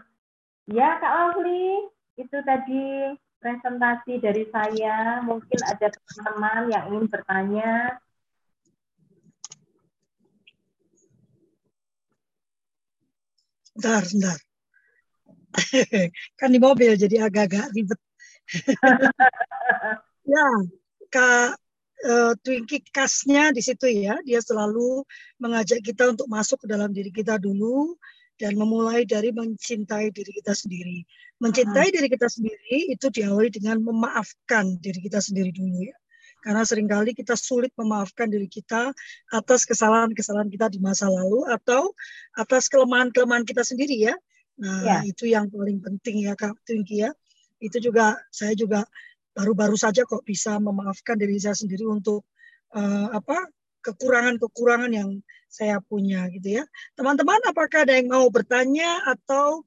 Ya Kak Lovely, itu tadi presentasi dari saya. Mungkin ada teman-teman yang ingin bertanya. Bentar, bentar. *laughs* kan di mobil jadi agak-agak ribet. *laughs* ya, Kak uh, Twinkie khasnya di situ ya. Dia selalu mengajak kita untuk masuk ke dalam diri kita dulu dan memulai dari mencintai diri kita sendiri. Mencintai uh diri kita sendiri itu diawali dengan memaafkan diri kita sendiri dulu ya. Karena sering kali kita sulit memaafkan diri kita atas kesalahan-kesalahan kita di masa lalu atau atas kelemahan-kelemahan kita sendiri ya. Nah, ya. itu yang paling penting ya Kak Twinkie ya. Itu juga saya juga baru-baru saja kok bisa memaafkan diri saya sendiri untuk uh, apa kekurangan-kekurangan yang saya punya gitu ya. Teman-teman apakah ada yang mau bertanya atau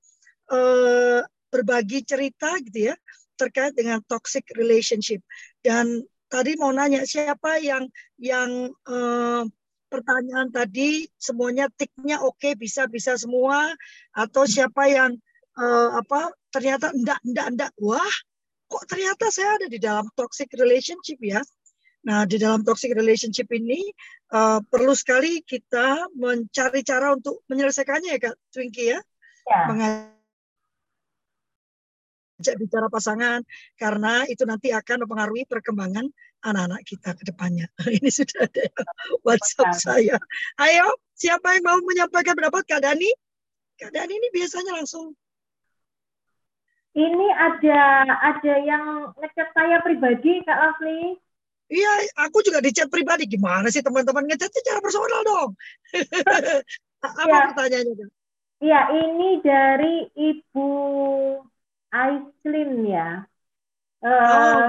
uh, berbagi cerita gitu ya terkait dengan toxic relationship dan tadi mau nanya siapa yang yang uh, pertanyaan tadi semuanya tiknya oke okay, bisa bisa semua atau siapa yang uh, apa ternyata enggak enggak enggak wah kok ternyata saya ada di dalam toxic relationship ya. Nah, di dalam toxic relationship ini uh, perlu sekali kita mencari cara untuk menyelesaikannya ya Kak Twinkie ya. ya. Mengajak bicara pasangan karena itu nanti akan mempengaruhi perkembangan anak-anak kita ke depannya. *laughs* ini sudah ada WhatsApp saya. Ayo, siapa yang mau menyampaikan pendapat Kak Dani? Kak Dani ini biasanya langsung ini ada ada yang ngechat saya pribadi Kak Lovely. Iya, aku juga di chat pribadi. Gimana sih teman-teman ngechat secara personal dong? *laughs* Apa ya. pertanyaannya? Iya, ini dari Ibu Aislin ya. Uh, oh.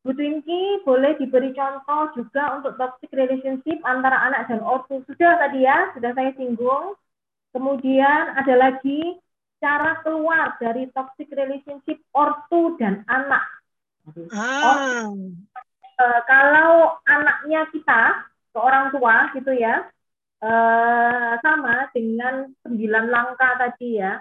Bu Twinky boleh diberi contoh juga untuk toxic relationship antara anak dan ortu. Sudah tadi ya, sudah saya singgung. Kemudian ada lagi cara keluar dari toxic relationship ortu dan anak. Ah. Ortu, e, kalau anaknya kita seorang tua gitu ya, e, sama dengan sembilan langkah tadi ya.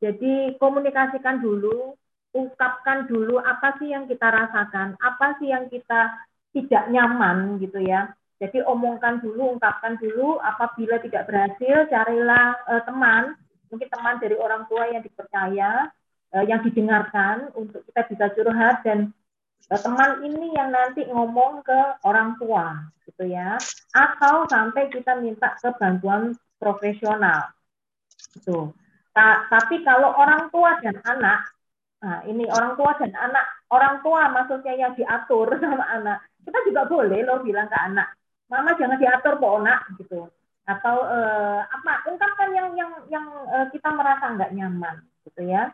Jadi komunikasikan dulu, ungkapkan dulu apa sih yang kita rasakan, apa sih yang kita tidak nyaman gitu ya. Jadi omongkan dulu, ungkapkan dulu. Apabila tidak berhasil, carilah uh, teman mungkin teman dari orang tua yang dipercaya, uh, yang didengarkan untuk kita bisa curhat dan uh, teman ini yang nanti ngomong ke orang tua, gitu ya. Atau sampai kita minta ke bantuan profesional, gitu. Ta tapi kalau orang tua dan anak, nah ini orang tua dan anak, orang tua maksudnya yang diatur *laughs* sama anak, kita juga boleh loh bilang ke anak, mama jangan diatur kok nak, gitu atau uh, apa ungkapkan yang yang yang uh, kita merasa nggak nyaman gitu ya.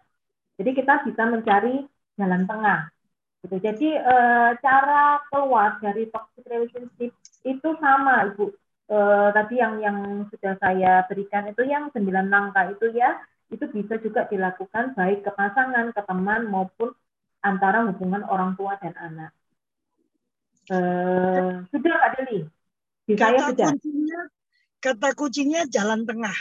Jadi kita bisa mencari jalan tengah gitu. Jadi uh, cara keluar dari toxic relationship itu sama ibu. Uh, tadi yang yang sudah saya berikan itu yang sembilan langkah itu ya itu bisa juga dilakukan baik ke pasangan ke teman maupun antara hubungan orang tua dan anak. Uh, sudah Kak Deli? Di saya sudah kata kuncinya jalan tengah.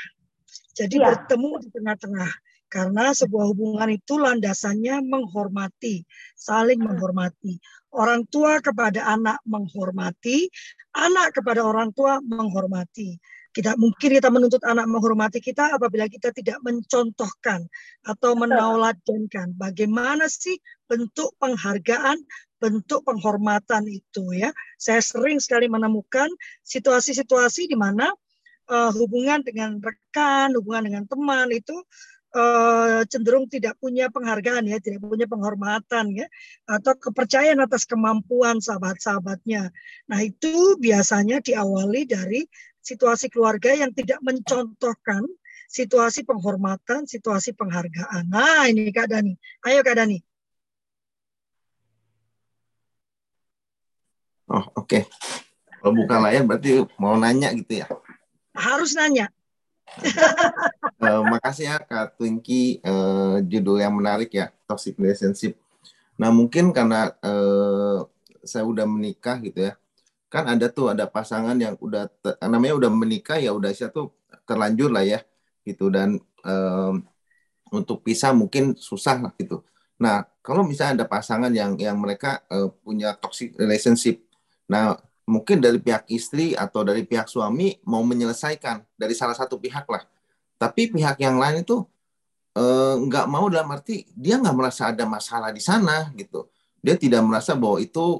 Jadi ya. bertemu di tengah-tengah. Karena sebuah hubungan itu landasannya menghormati, saling hmm. menghormati. Orang tua kepada anak menghormati, anak kepada orang tua menghormati. Kita mungkin kita menuntut anak menghormati kita apabila kita tidak mencontohkan atau menauladankan bagaimana sih bentuk penghargaan, bentuk penghormatan itu ya. Saya sering sekali menemukan situasi-situasi di mana uh, hubungan dengan rekan, hubungan dengan teman itu uh, cenderung tidak punya penghargaan ya, tidak punya penghormatan ya, atau kepercayaan atas kemampuan sahabat-sahabatnya. Nah itu biasanya diawali dari situasi keluarga yang tidak mencontohkan situasi penghormatan, situasi penghargaan. Nah, ini Kak Dani. Ayo Kak Dani. Oh, oke. Okay. Kalau bukan layar berarti mau nanya gitu ya? Harus nanya. uh, *laughs* makasih ya Kak Twinky, uh, judul yang menarik ya, Toxic Relationship. Nah, mungkin karena uh, saya udah menikah gitu ya, kan ada tuh ada pasangan yang udah namanya udah menikah ya udah saya tuh terlanjur lah ya gitu dan um, untuk pisah mungkin susah lah gitu. Nah kalau misalnya ada pasangan yang yang mereka uh, punya toxic relationship, nah mungkin dari pihak istri atau dari pihak suami mau menyelesaikan dari salah satu pihak lah, tapi pihak yang lain itu uh, nggak mau dalam arti dia nggak merasa ada masalah di sana gitu, dia tidak merasa bahwa itu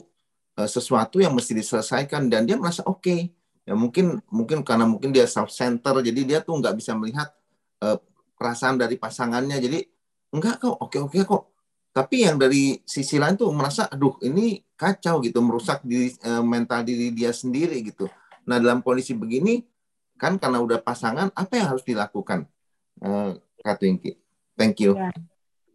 uh, sesuatu yang mesti diselesaikan dan dia merasa oke. Okay ya mungkin mungkin karena mungkin dia self center jadi dia tuh nggak bisa melihat uh, perasaan dari pasangannya. Jadi enggak kok oke oke kok tapi yang dari sisi lain tuh merasa aduh ini kacau gitu merusak diri uh, mental diri dia sendiri gitu. Nah dalam kondisi begini kan karena udah pasangan apa yang harus dilakukan? Uh, Kak Twinky thank you. Ya.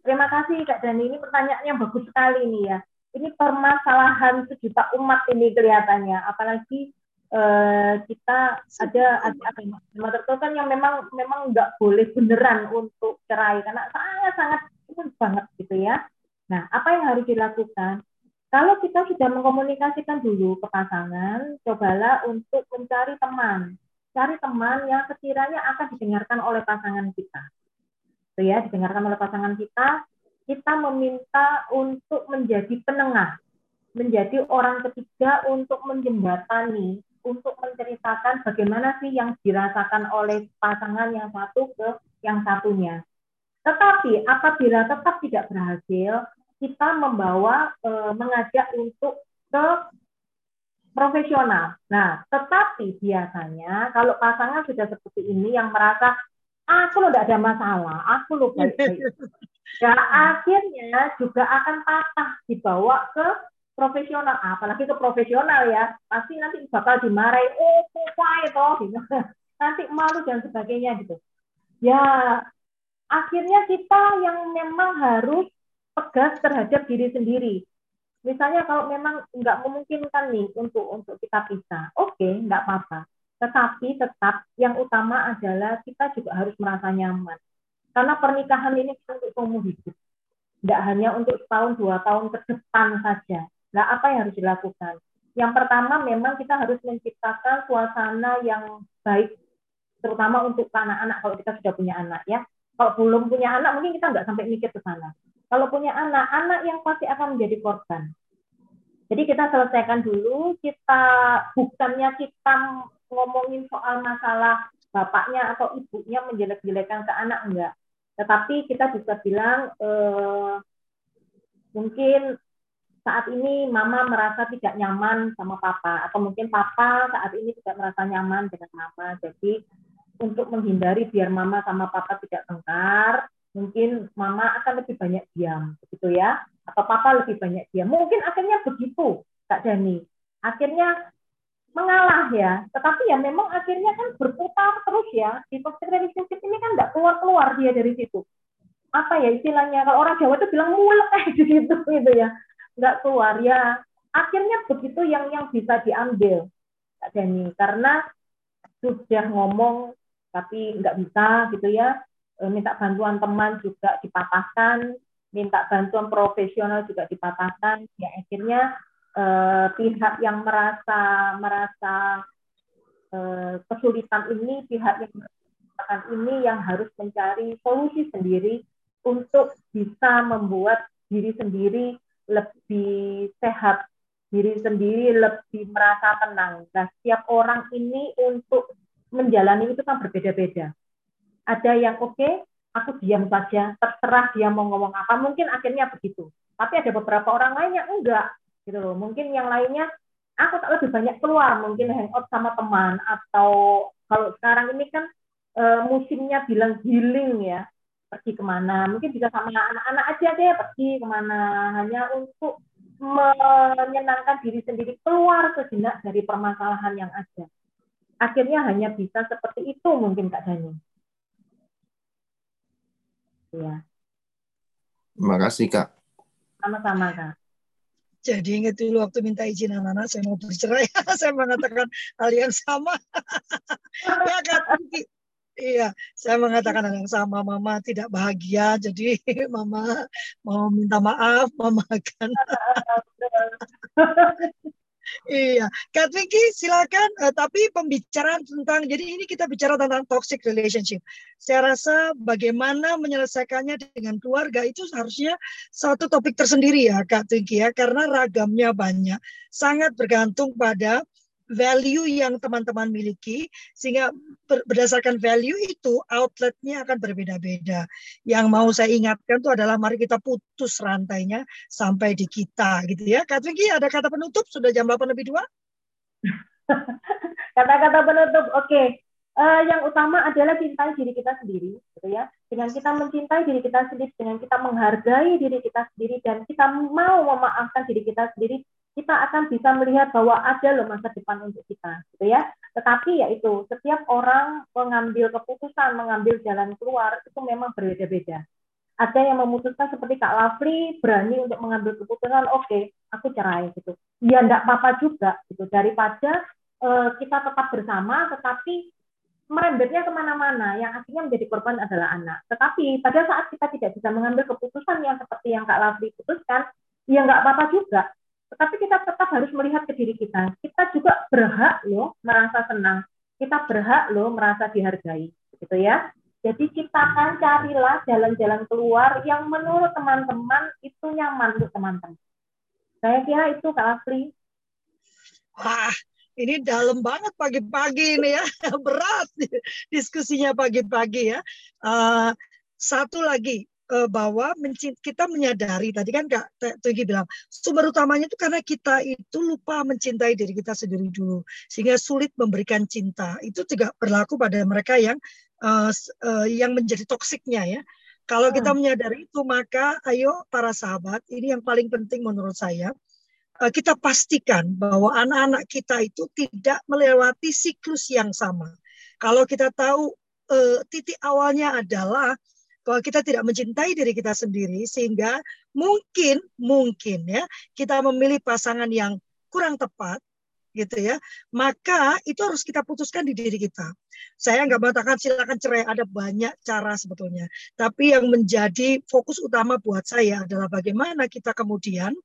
terima kasih Kak Dani. Ini pertanyaan yang bagus sekali nih ya. Ini permasalahan sejuta umat ini kelihatannya. Apalagi uh, kita ada ada agama tertentu kan yang memang memang nggak boleh beneran untuk cerai. Karena sangat sangat umum banget gitu ya. Nah, apa yang harus dilakukan? Kalau kita sudah mengkomunikasikan dulu ke pasangan, cobalah untuk mencari teman. Cari teman yang sekiranya akan didengarkan oleh pasangan kita. Itu ya, didengarkan oleh pasangan kita, kita meminta untuk menjadi penengah, menjadi orang ketiga untuk menjembatani untuk menceritakan bagaimana sih yang dirasakan oleh pasangan yang satu ke yang satunya. Tetapi apabila tetap tidak berhasil, kita membawa e, mengajak untuk ke profesional. Nah, tetapi biasanya kalau pasangan sudah seperti ini yang merasa aku lo tidak ada masalah, aku lo *laughs* baik-baik. Ya, akhirnya juga akan patah dibawa ke profesional, apalagi ke profesional ya, pasti nanti bakal dimarahi, oh apa itu, gitu. *laughs* nanti malu dan sebagainya gitu. Ya, akhirnya kita yang memang harus tegas terhadap diri sendiri. Misalnya kalau memang nggak memungkinkan nih untuk untuk kita pisah, oke, okay, nggak apa-apa. Tetapi tetap yang utama adalah kita juga harus merasa nyaman. Karena pernikahan ini untuk seumur hidup. Tidak hanya untuk setahun, dua tahun ke depan saja Nah, apa yang harus dilakukan? Yang pertama memang kita harus menciptakan suasana yang baik, terutama untuk anak-anak kalau kita sudah punya anak ya. Kalau belum punya anak mungkin kita nggak sampai mikir ke sana. Kalau punya anak, anak yang pasti akan menjadi korban. Jadi kita selesaikan dulu, kita bukannya kita ngomongin soal masalah bapaknya atau ibunya menjelek-jelekan ke anak enggak. Tetapi kita bisa bilang eh, mungkin saat ini mama merasa tidak nyaman sama papa atau mungkin papa saat ini tidak merasa nyaman dengan mama. Jadi untuk menghindari biar mama sama papa tidak tengkar, mungkin mama akan lebih banyak diam, begitu ya? Atau papa lebih banyak diam. Mungkin akhirnya begitu, Kak Dani. Akhirnya mengalah ya, tetapi ya memang akhirnya kan berputar terus ya. Di toxic relationship ini kan nggak keluar-keluar dia dari situ. Apa ya istilahnya, kalau orang Jawa itu bilang mulek *laughs* kayak gitu, gitu ya nggak keluar ya akhirnya begitu yang yang bisa diambil Kak Dani karena sudah ngomong tapi nggak bisa gitu ya e, minta bantuan teman juga dipatahkan minta bantuan profesional juga dipatahkan ya akhirnya eh, pihak yang merasa merasa eh, kesulitan ini pihak yang merasakan ini yang harus mencari solusi sendiri untuk bisa membuat diri sendiri lebih sehat diri sendiri lebih merasa tenang. Nah, setiap orang ini untuk menjalani itu kan berbeda-beda. Ada yang oke, okay, aku diam saja, terserah dia mau ngomong apa, mungkin akhirnya begitu. Tapi ada beberapa orang lain yang enggak. gitu loh. Mungkin yang lainnya aku tak lebih banyak keluar, mungkin hangout sama teman atau kalau sekarang ini kan e, musimnya bilang healing ya, pergi ke mana, mungkin bisa sama anak-anak aja deh pergi ke mana, hanya untuk menyenangkan diri sendiri keluar sejenak dari permasalahan yang ada. Akhirnya hanya bisa seperti itu mungkin Kak Dani. Ya. Terima kasih Kak. Sama-sama Kak. Jadi ingat dulu waktu minta izin anak-anak saya mau bercerai, *laughs* saya mengatakan hal yang sama. *laughs* ya kan? Iya, saya mengatakan hal yang sama. Mama tidak bahagia, jadi *laughs* mama mau minta maaf, mama akan. Iya, Kak Vicky silakan. Uh, tapi pembicaraan tentang, jadi ini kita bicara tentang toxic relationship. Saya rasa bagaimana menyelesaikannya dengan keluarga itu seharusnya satu topik tersendiri ya Kak Vicky ya, karena ragamnya banyak. Sangat bergantung pada value yang teman-teman miliki sehingga berdasarkan value itu outletnya akan berbeda-beda. Yang mau saya ingatkan itu adalah mari kita putus rantainya sampai di kita gitu ya. Kak ada kata penutup sudah jam 8 lebih dua. *laughs* Kata-kata penutup, oke. Okay. Uh, eh, yang utama adalah cintai diri kita sendiri, gitu ya. Dengan kita mencintai diri kita sendiri, dengan kita menghargai diri kita sendiri, dan kita mau memaafkan diri kita sendiri, kita akan bisa melihat bahwa ada loh masa depan untuk kita, gitu ya. Tetapi yaitu setiap orang mengambil keputusan, mengambil jalan keluar itu memang berbeda-beda. Ada yang memutuskan seperti Kak Lafri berani untuk mengambil keputusan, oke, okay, aku cerai gitu. Ya enggak apa-apa juga gitu daripada uh, kita tetap bersama, tetapi merembetnya ke mana-mana, yang akhirnya menjadi korban adalah anak. Tetapi pada saat kita tidak bisa mengambil keputusan yang seperti yang Kak Lafri putuskan, ya nggak apa-apa juga tetapi kita tetap harus melihat ke diri kita. Kita juga berhak loh merasa senang. Kita berhak loh merasa dihargai, gitu ya. Jadi ciptakan carilah jalan-jalan keluar yang menurut teman-teman itu nyaman untuk teman-teman. Saya kira itu Kak Afri. Wah, ini dalam banget pagi-pagi ini ya, *laughs* berat diskusinya pagi-pagi ya. Uh, satu lagi, bahwa kita menyadari tadi kan Kak Tugi bilang sumber utamanya itu karena kita itu lupa mencintai diri kita sendiri dulu sehingga sulit memberikan cinta. Itu juga berlaku pada mereka yang uh, uh, yang menjadi toksiknya ya. Kalau kita hmm. menyadari itu maka ayo para sahabat ini yang paling penting menurut saya kita pastikan bahwa anak-anak kita itu tidak melewati siklus yang sama. Kalau kita tahu titik awalnya adalah bahwa kita tidak mencintai diri kita sendiri sehingga mungkin mungkin ya kita memilih pasangan yang kurang tepat gitu ya maka itu harus kita putuskan di diri kita. Saya nggak mengatakan silakan cerai ada banyak cara sebetulnya. Tapi yang menjadi fokus utama buat saya adalah bagaimana kita kemudian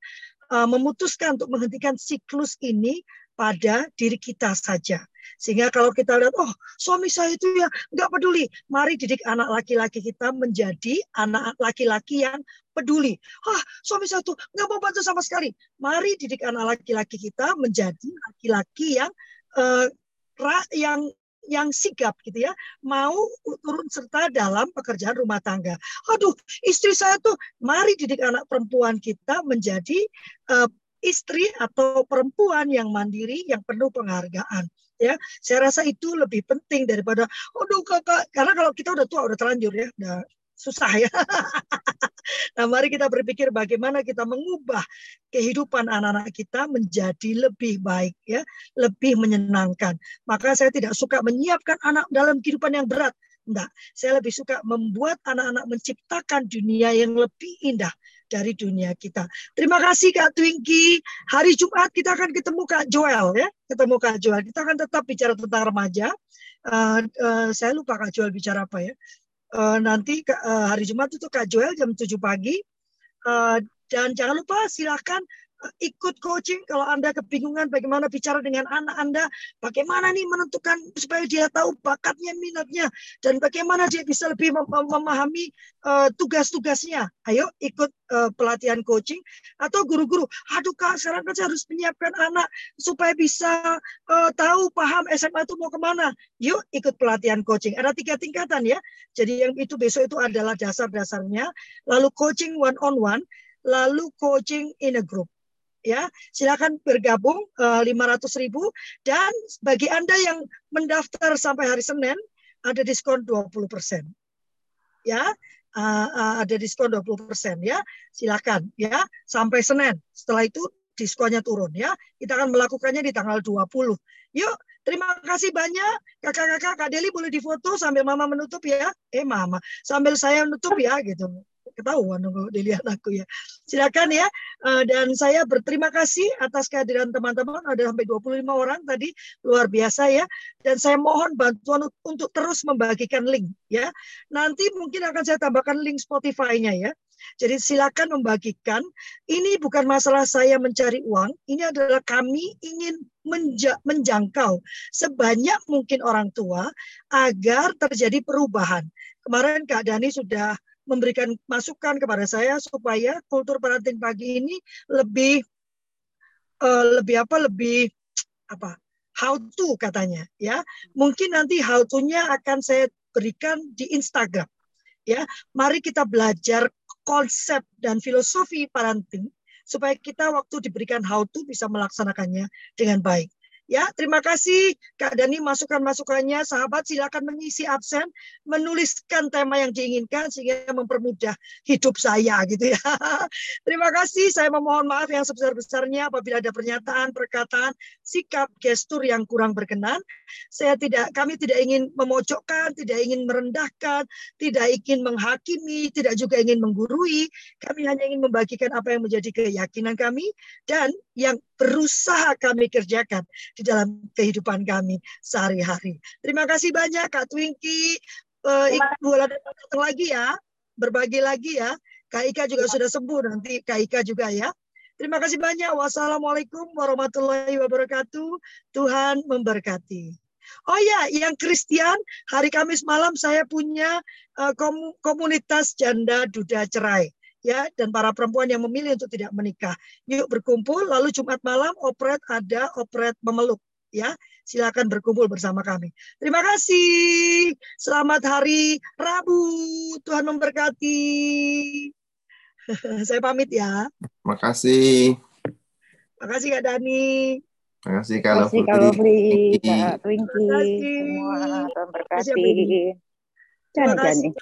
uh, memutuskan untuk menghentikan siklus ini pada diri kita saja. Sehingga kalau kita lihat, oh suami saya itu ya nggak peduli. Mari didik anak laki-laki kita menjadi anak laki-laki yang peduli. Ah, suami saya itu nggak mau bantu sama sekali. Mari didik anak laki-laki kita menjadi laki-laki yang uh, yang yang sigap gitu ya mau turun serta dalam pekerjaan rumah tangga. Aduh, istri saya tuh mari didik anak perempuan kita menjadi uh, istri atau perempuan yang mandiri yang penuh penghargaan ya. Saya rasa itu lebih penting daripada aduh kakak karena kalau kita udah tua udah terlanjur ya. Udah susah ya. *laughs* Nah mari kita berpikir bagaimana kita mengubah kehidupan anak-anak kita menjadi lebih baik ya. Lebih menyenangkan. Maka saya tidak suka menyiapkan anak dalam kehidupan yang berat. Enggak. Saya lebih suka membuat anak-anak menciptakan dunia yang lebih indah dari dunia kita. Terima kasih Kak Twinky. Hari Jumat kita akan ketemu Kak Joel ya, ketemu Kak Joel. Kita akan tetap bicara tentang remaja. Uh, uh, saya lupa Kak Joel bicara apa ya. Uh, nanti uh, hari Jumat itu Kak Joel jam 7 pagi. Uh, dan jangan lupa silahkan ikut coaching kalau Anda kebingungan bagaimana bicara dengan anak Anda, bagaimana nih menentukan supaya dia tahu bakatnya, minatnya, dan bagaimana dia bisa lebih mem memahami uh, tugas-tugasnya. Ayo ikut uh, pelatihan coaching atau guru-guru. Aduh kak, sekarang kan saya harus menyiapkan anak supaya bisa uh, tahu, paham SMA itu mau ke mana. Yuk ikut pelatihan coaching. Ada tiga tingkatan ya. Jadi yang itu besok itu adalah dasar-dasarnya. Lalu coaching one on one, lalu coaching in a group ya. Silakan bergabung uh, 500 ribu. Dan bagi anda yang mendaftar sampai hari Senin ada diskon 20 persen. Ya uh, uh, ada diskon 20 persen ya. Silakan ya. Sampai Senin. Setelah itu diskonnya turun ya. Kita akan melakukannya di tanggal 20 yuk Terima kasih banyak. Kakak-kakak Kak Deli boleh difoto sambil mama menutup ya. Eh mama sambil saya menutup ya gitu ketahuan kalau dilihat aku ya. Silakan ya. Eh, dan saya berterima kasih atas kehadiran teman-teman. Ada sampai 25 orang tadi luar biasa ya. Dan saya mohon bantuan untuk terus membagikan link ya. Nanti mungkin akan saya tambahkan link Spotify-nya ya. Jadi silakan membagikan. Ini bukan masalah saya mencari uang, ini adalah kami ingin menja menjangkau sebanyak mungkin orang tua agar terjadi perubahan. Kemarin Kak Dani sudah memberikan masukan kepada saya supaya kultur parenting pagi ini lebih uh, lebih apa lebih apa how to katanya ya. Mungkin nanti how to-nya akan saya berikan di Instagram ya. Mari kita belajar konsep dan filosofi parenting supaya kita waktu diberikan how to bisa melaksanakannya dengan baik Ya, terima kasih Kak Dani masukan-masukannya. Sahabat silakan mengisi absen, menuliskan tema yang diinginkan sehingga mempermudah hidup saya gitu ya. *laughs* terima kasih. Saya memohon maaf yang sebesar-besarnya apabila ada pernyataan, perkataan, sikap, gestur yang kurang berkenan. Saya tidak kami tidak ingin memojokkan, tidak ingin merendahkan, tidak ingin menghakimi, tidak juga ingin menggurui. Kami hanya ingin membagikan apa yang menjadi keyakinan kami dan yang berusaha kami kerjakan di dalam kehidupan kami sehari-hari. Terima kasih banyak Kak Twinky. Uh, Ibu datang lagi ya, berbagi lagi ya. Kak Ika juga ya. sudah sembuh nanti Kak Ika juga ya. Terima kasih banyak. Wassalamualaikum warahmatullahi wabarakatuh. Tuhan memberkati. Oh ya, yang Kristen, hari Kamis malam saya punya uh, komunitas janda duda cerai ya dan para perempuan yang memilih untuk tidak menikah. Yuk berkumpul lalu Jumat malam operet ada operet memeluk ya. Silakan berkumpul bersama kami. Terima kasih. Selamat hari Rabu. Tuhan memberkati. *laughs* Saya pamit ya. Makasih. Makasih Kak Dani. Makasih Kak Makasih Kak Lovely, Kak Twinkie, semua Tuhan berkati. Terima kasih.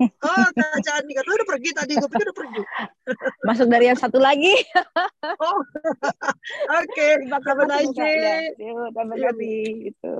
Oh, Kak Candi, kan udah pergi tadi, gue pikir udah pergi. *laughs* Masuk dari yang satu lagi. oh, *laughs* oke. Okay. Have a nice day. Ya, terima kasih. Gitu.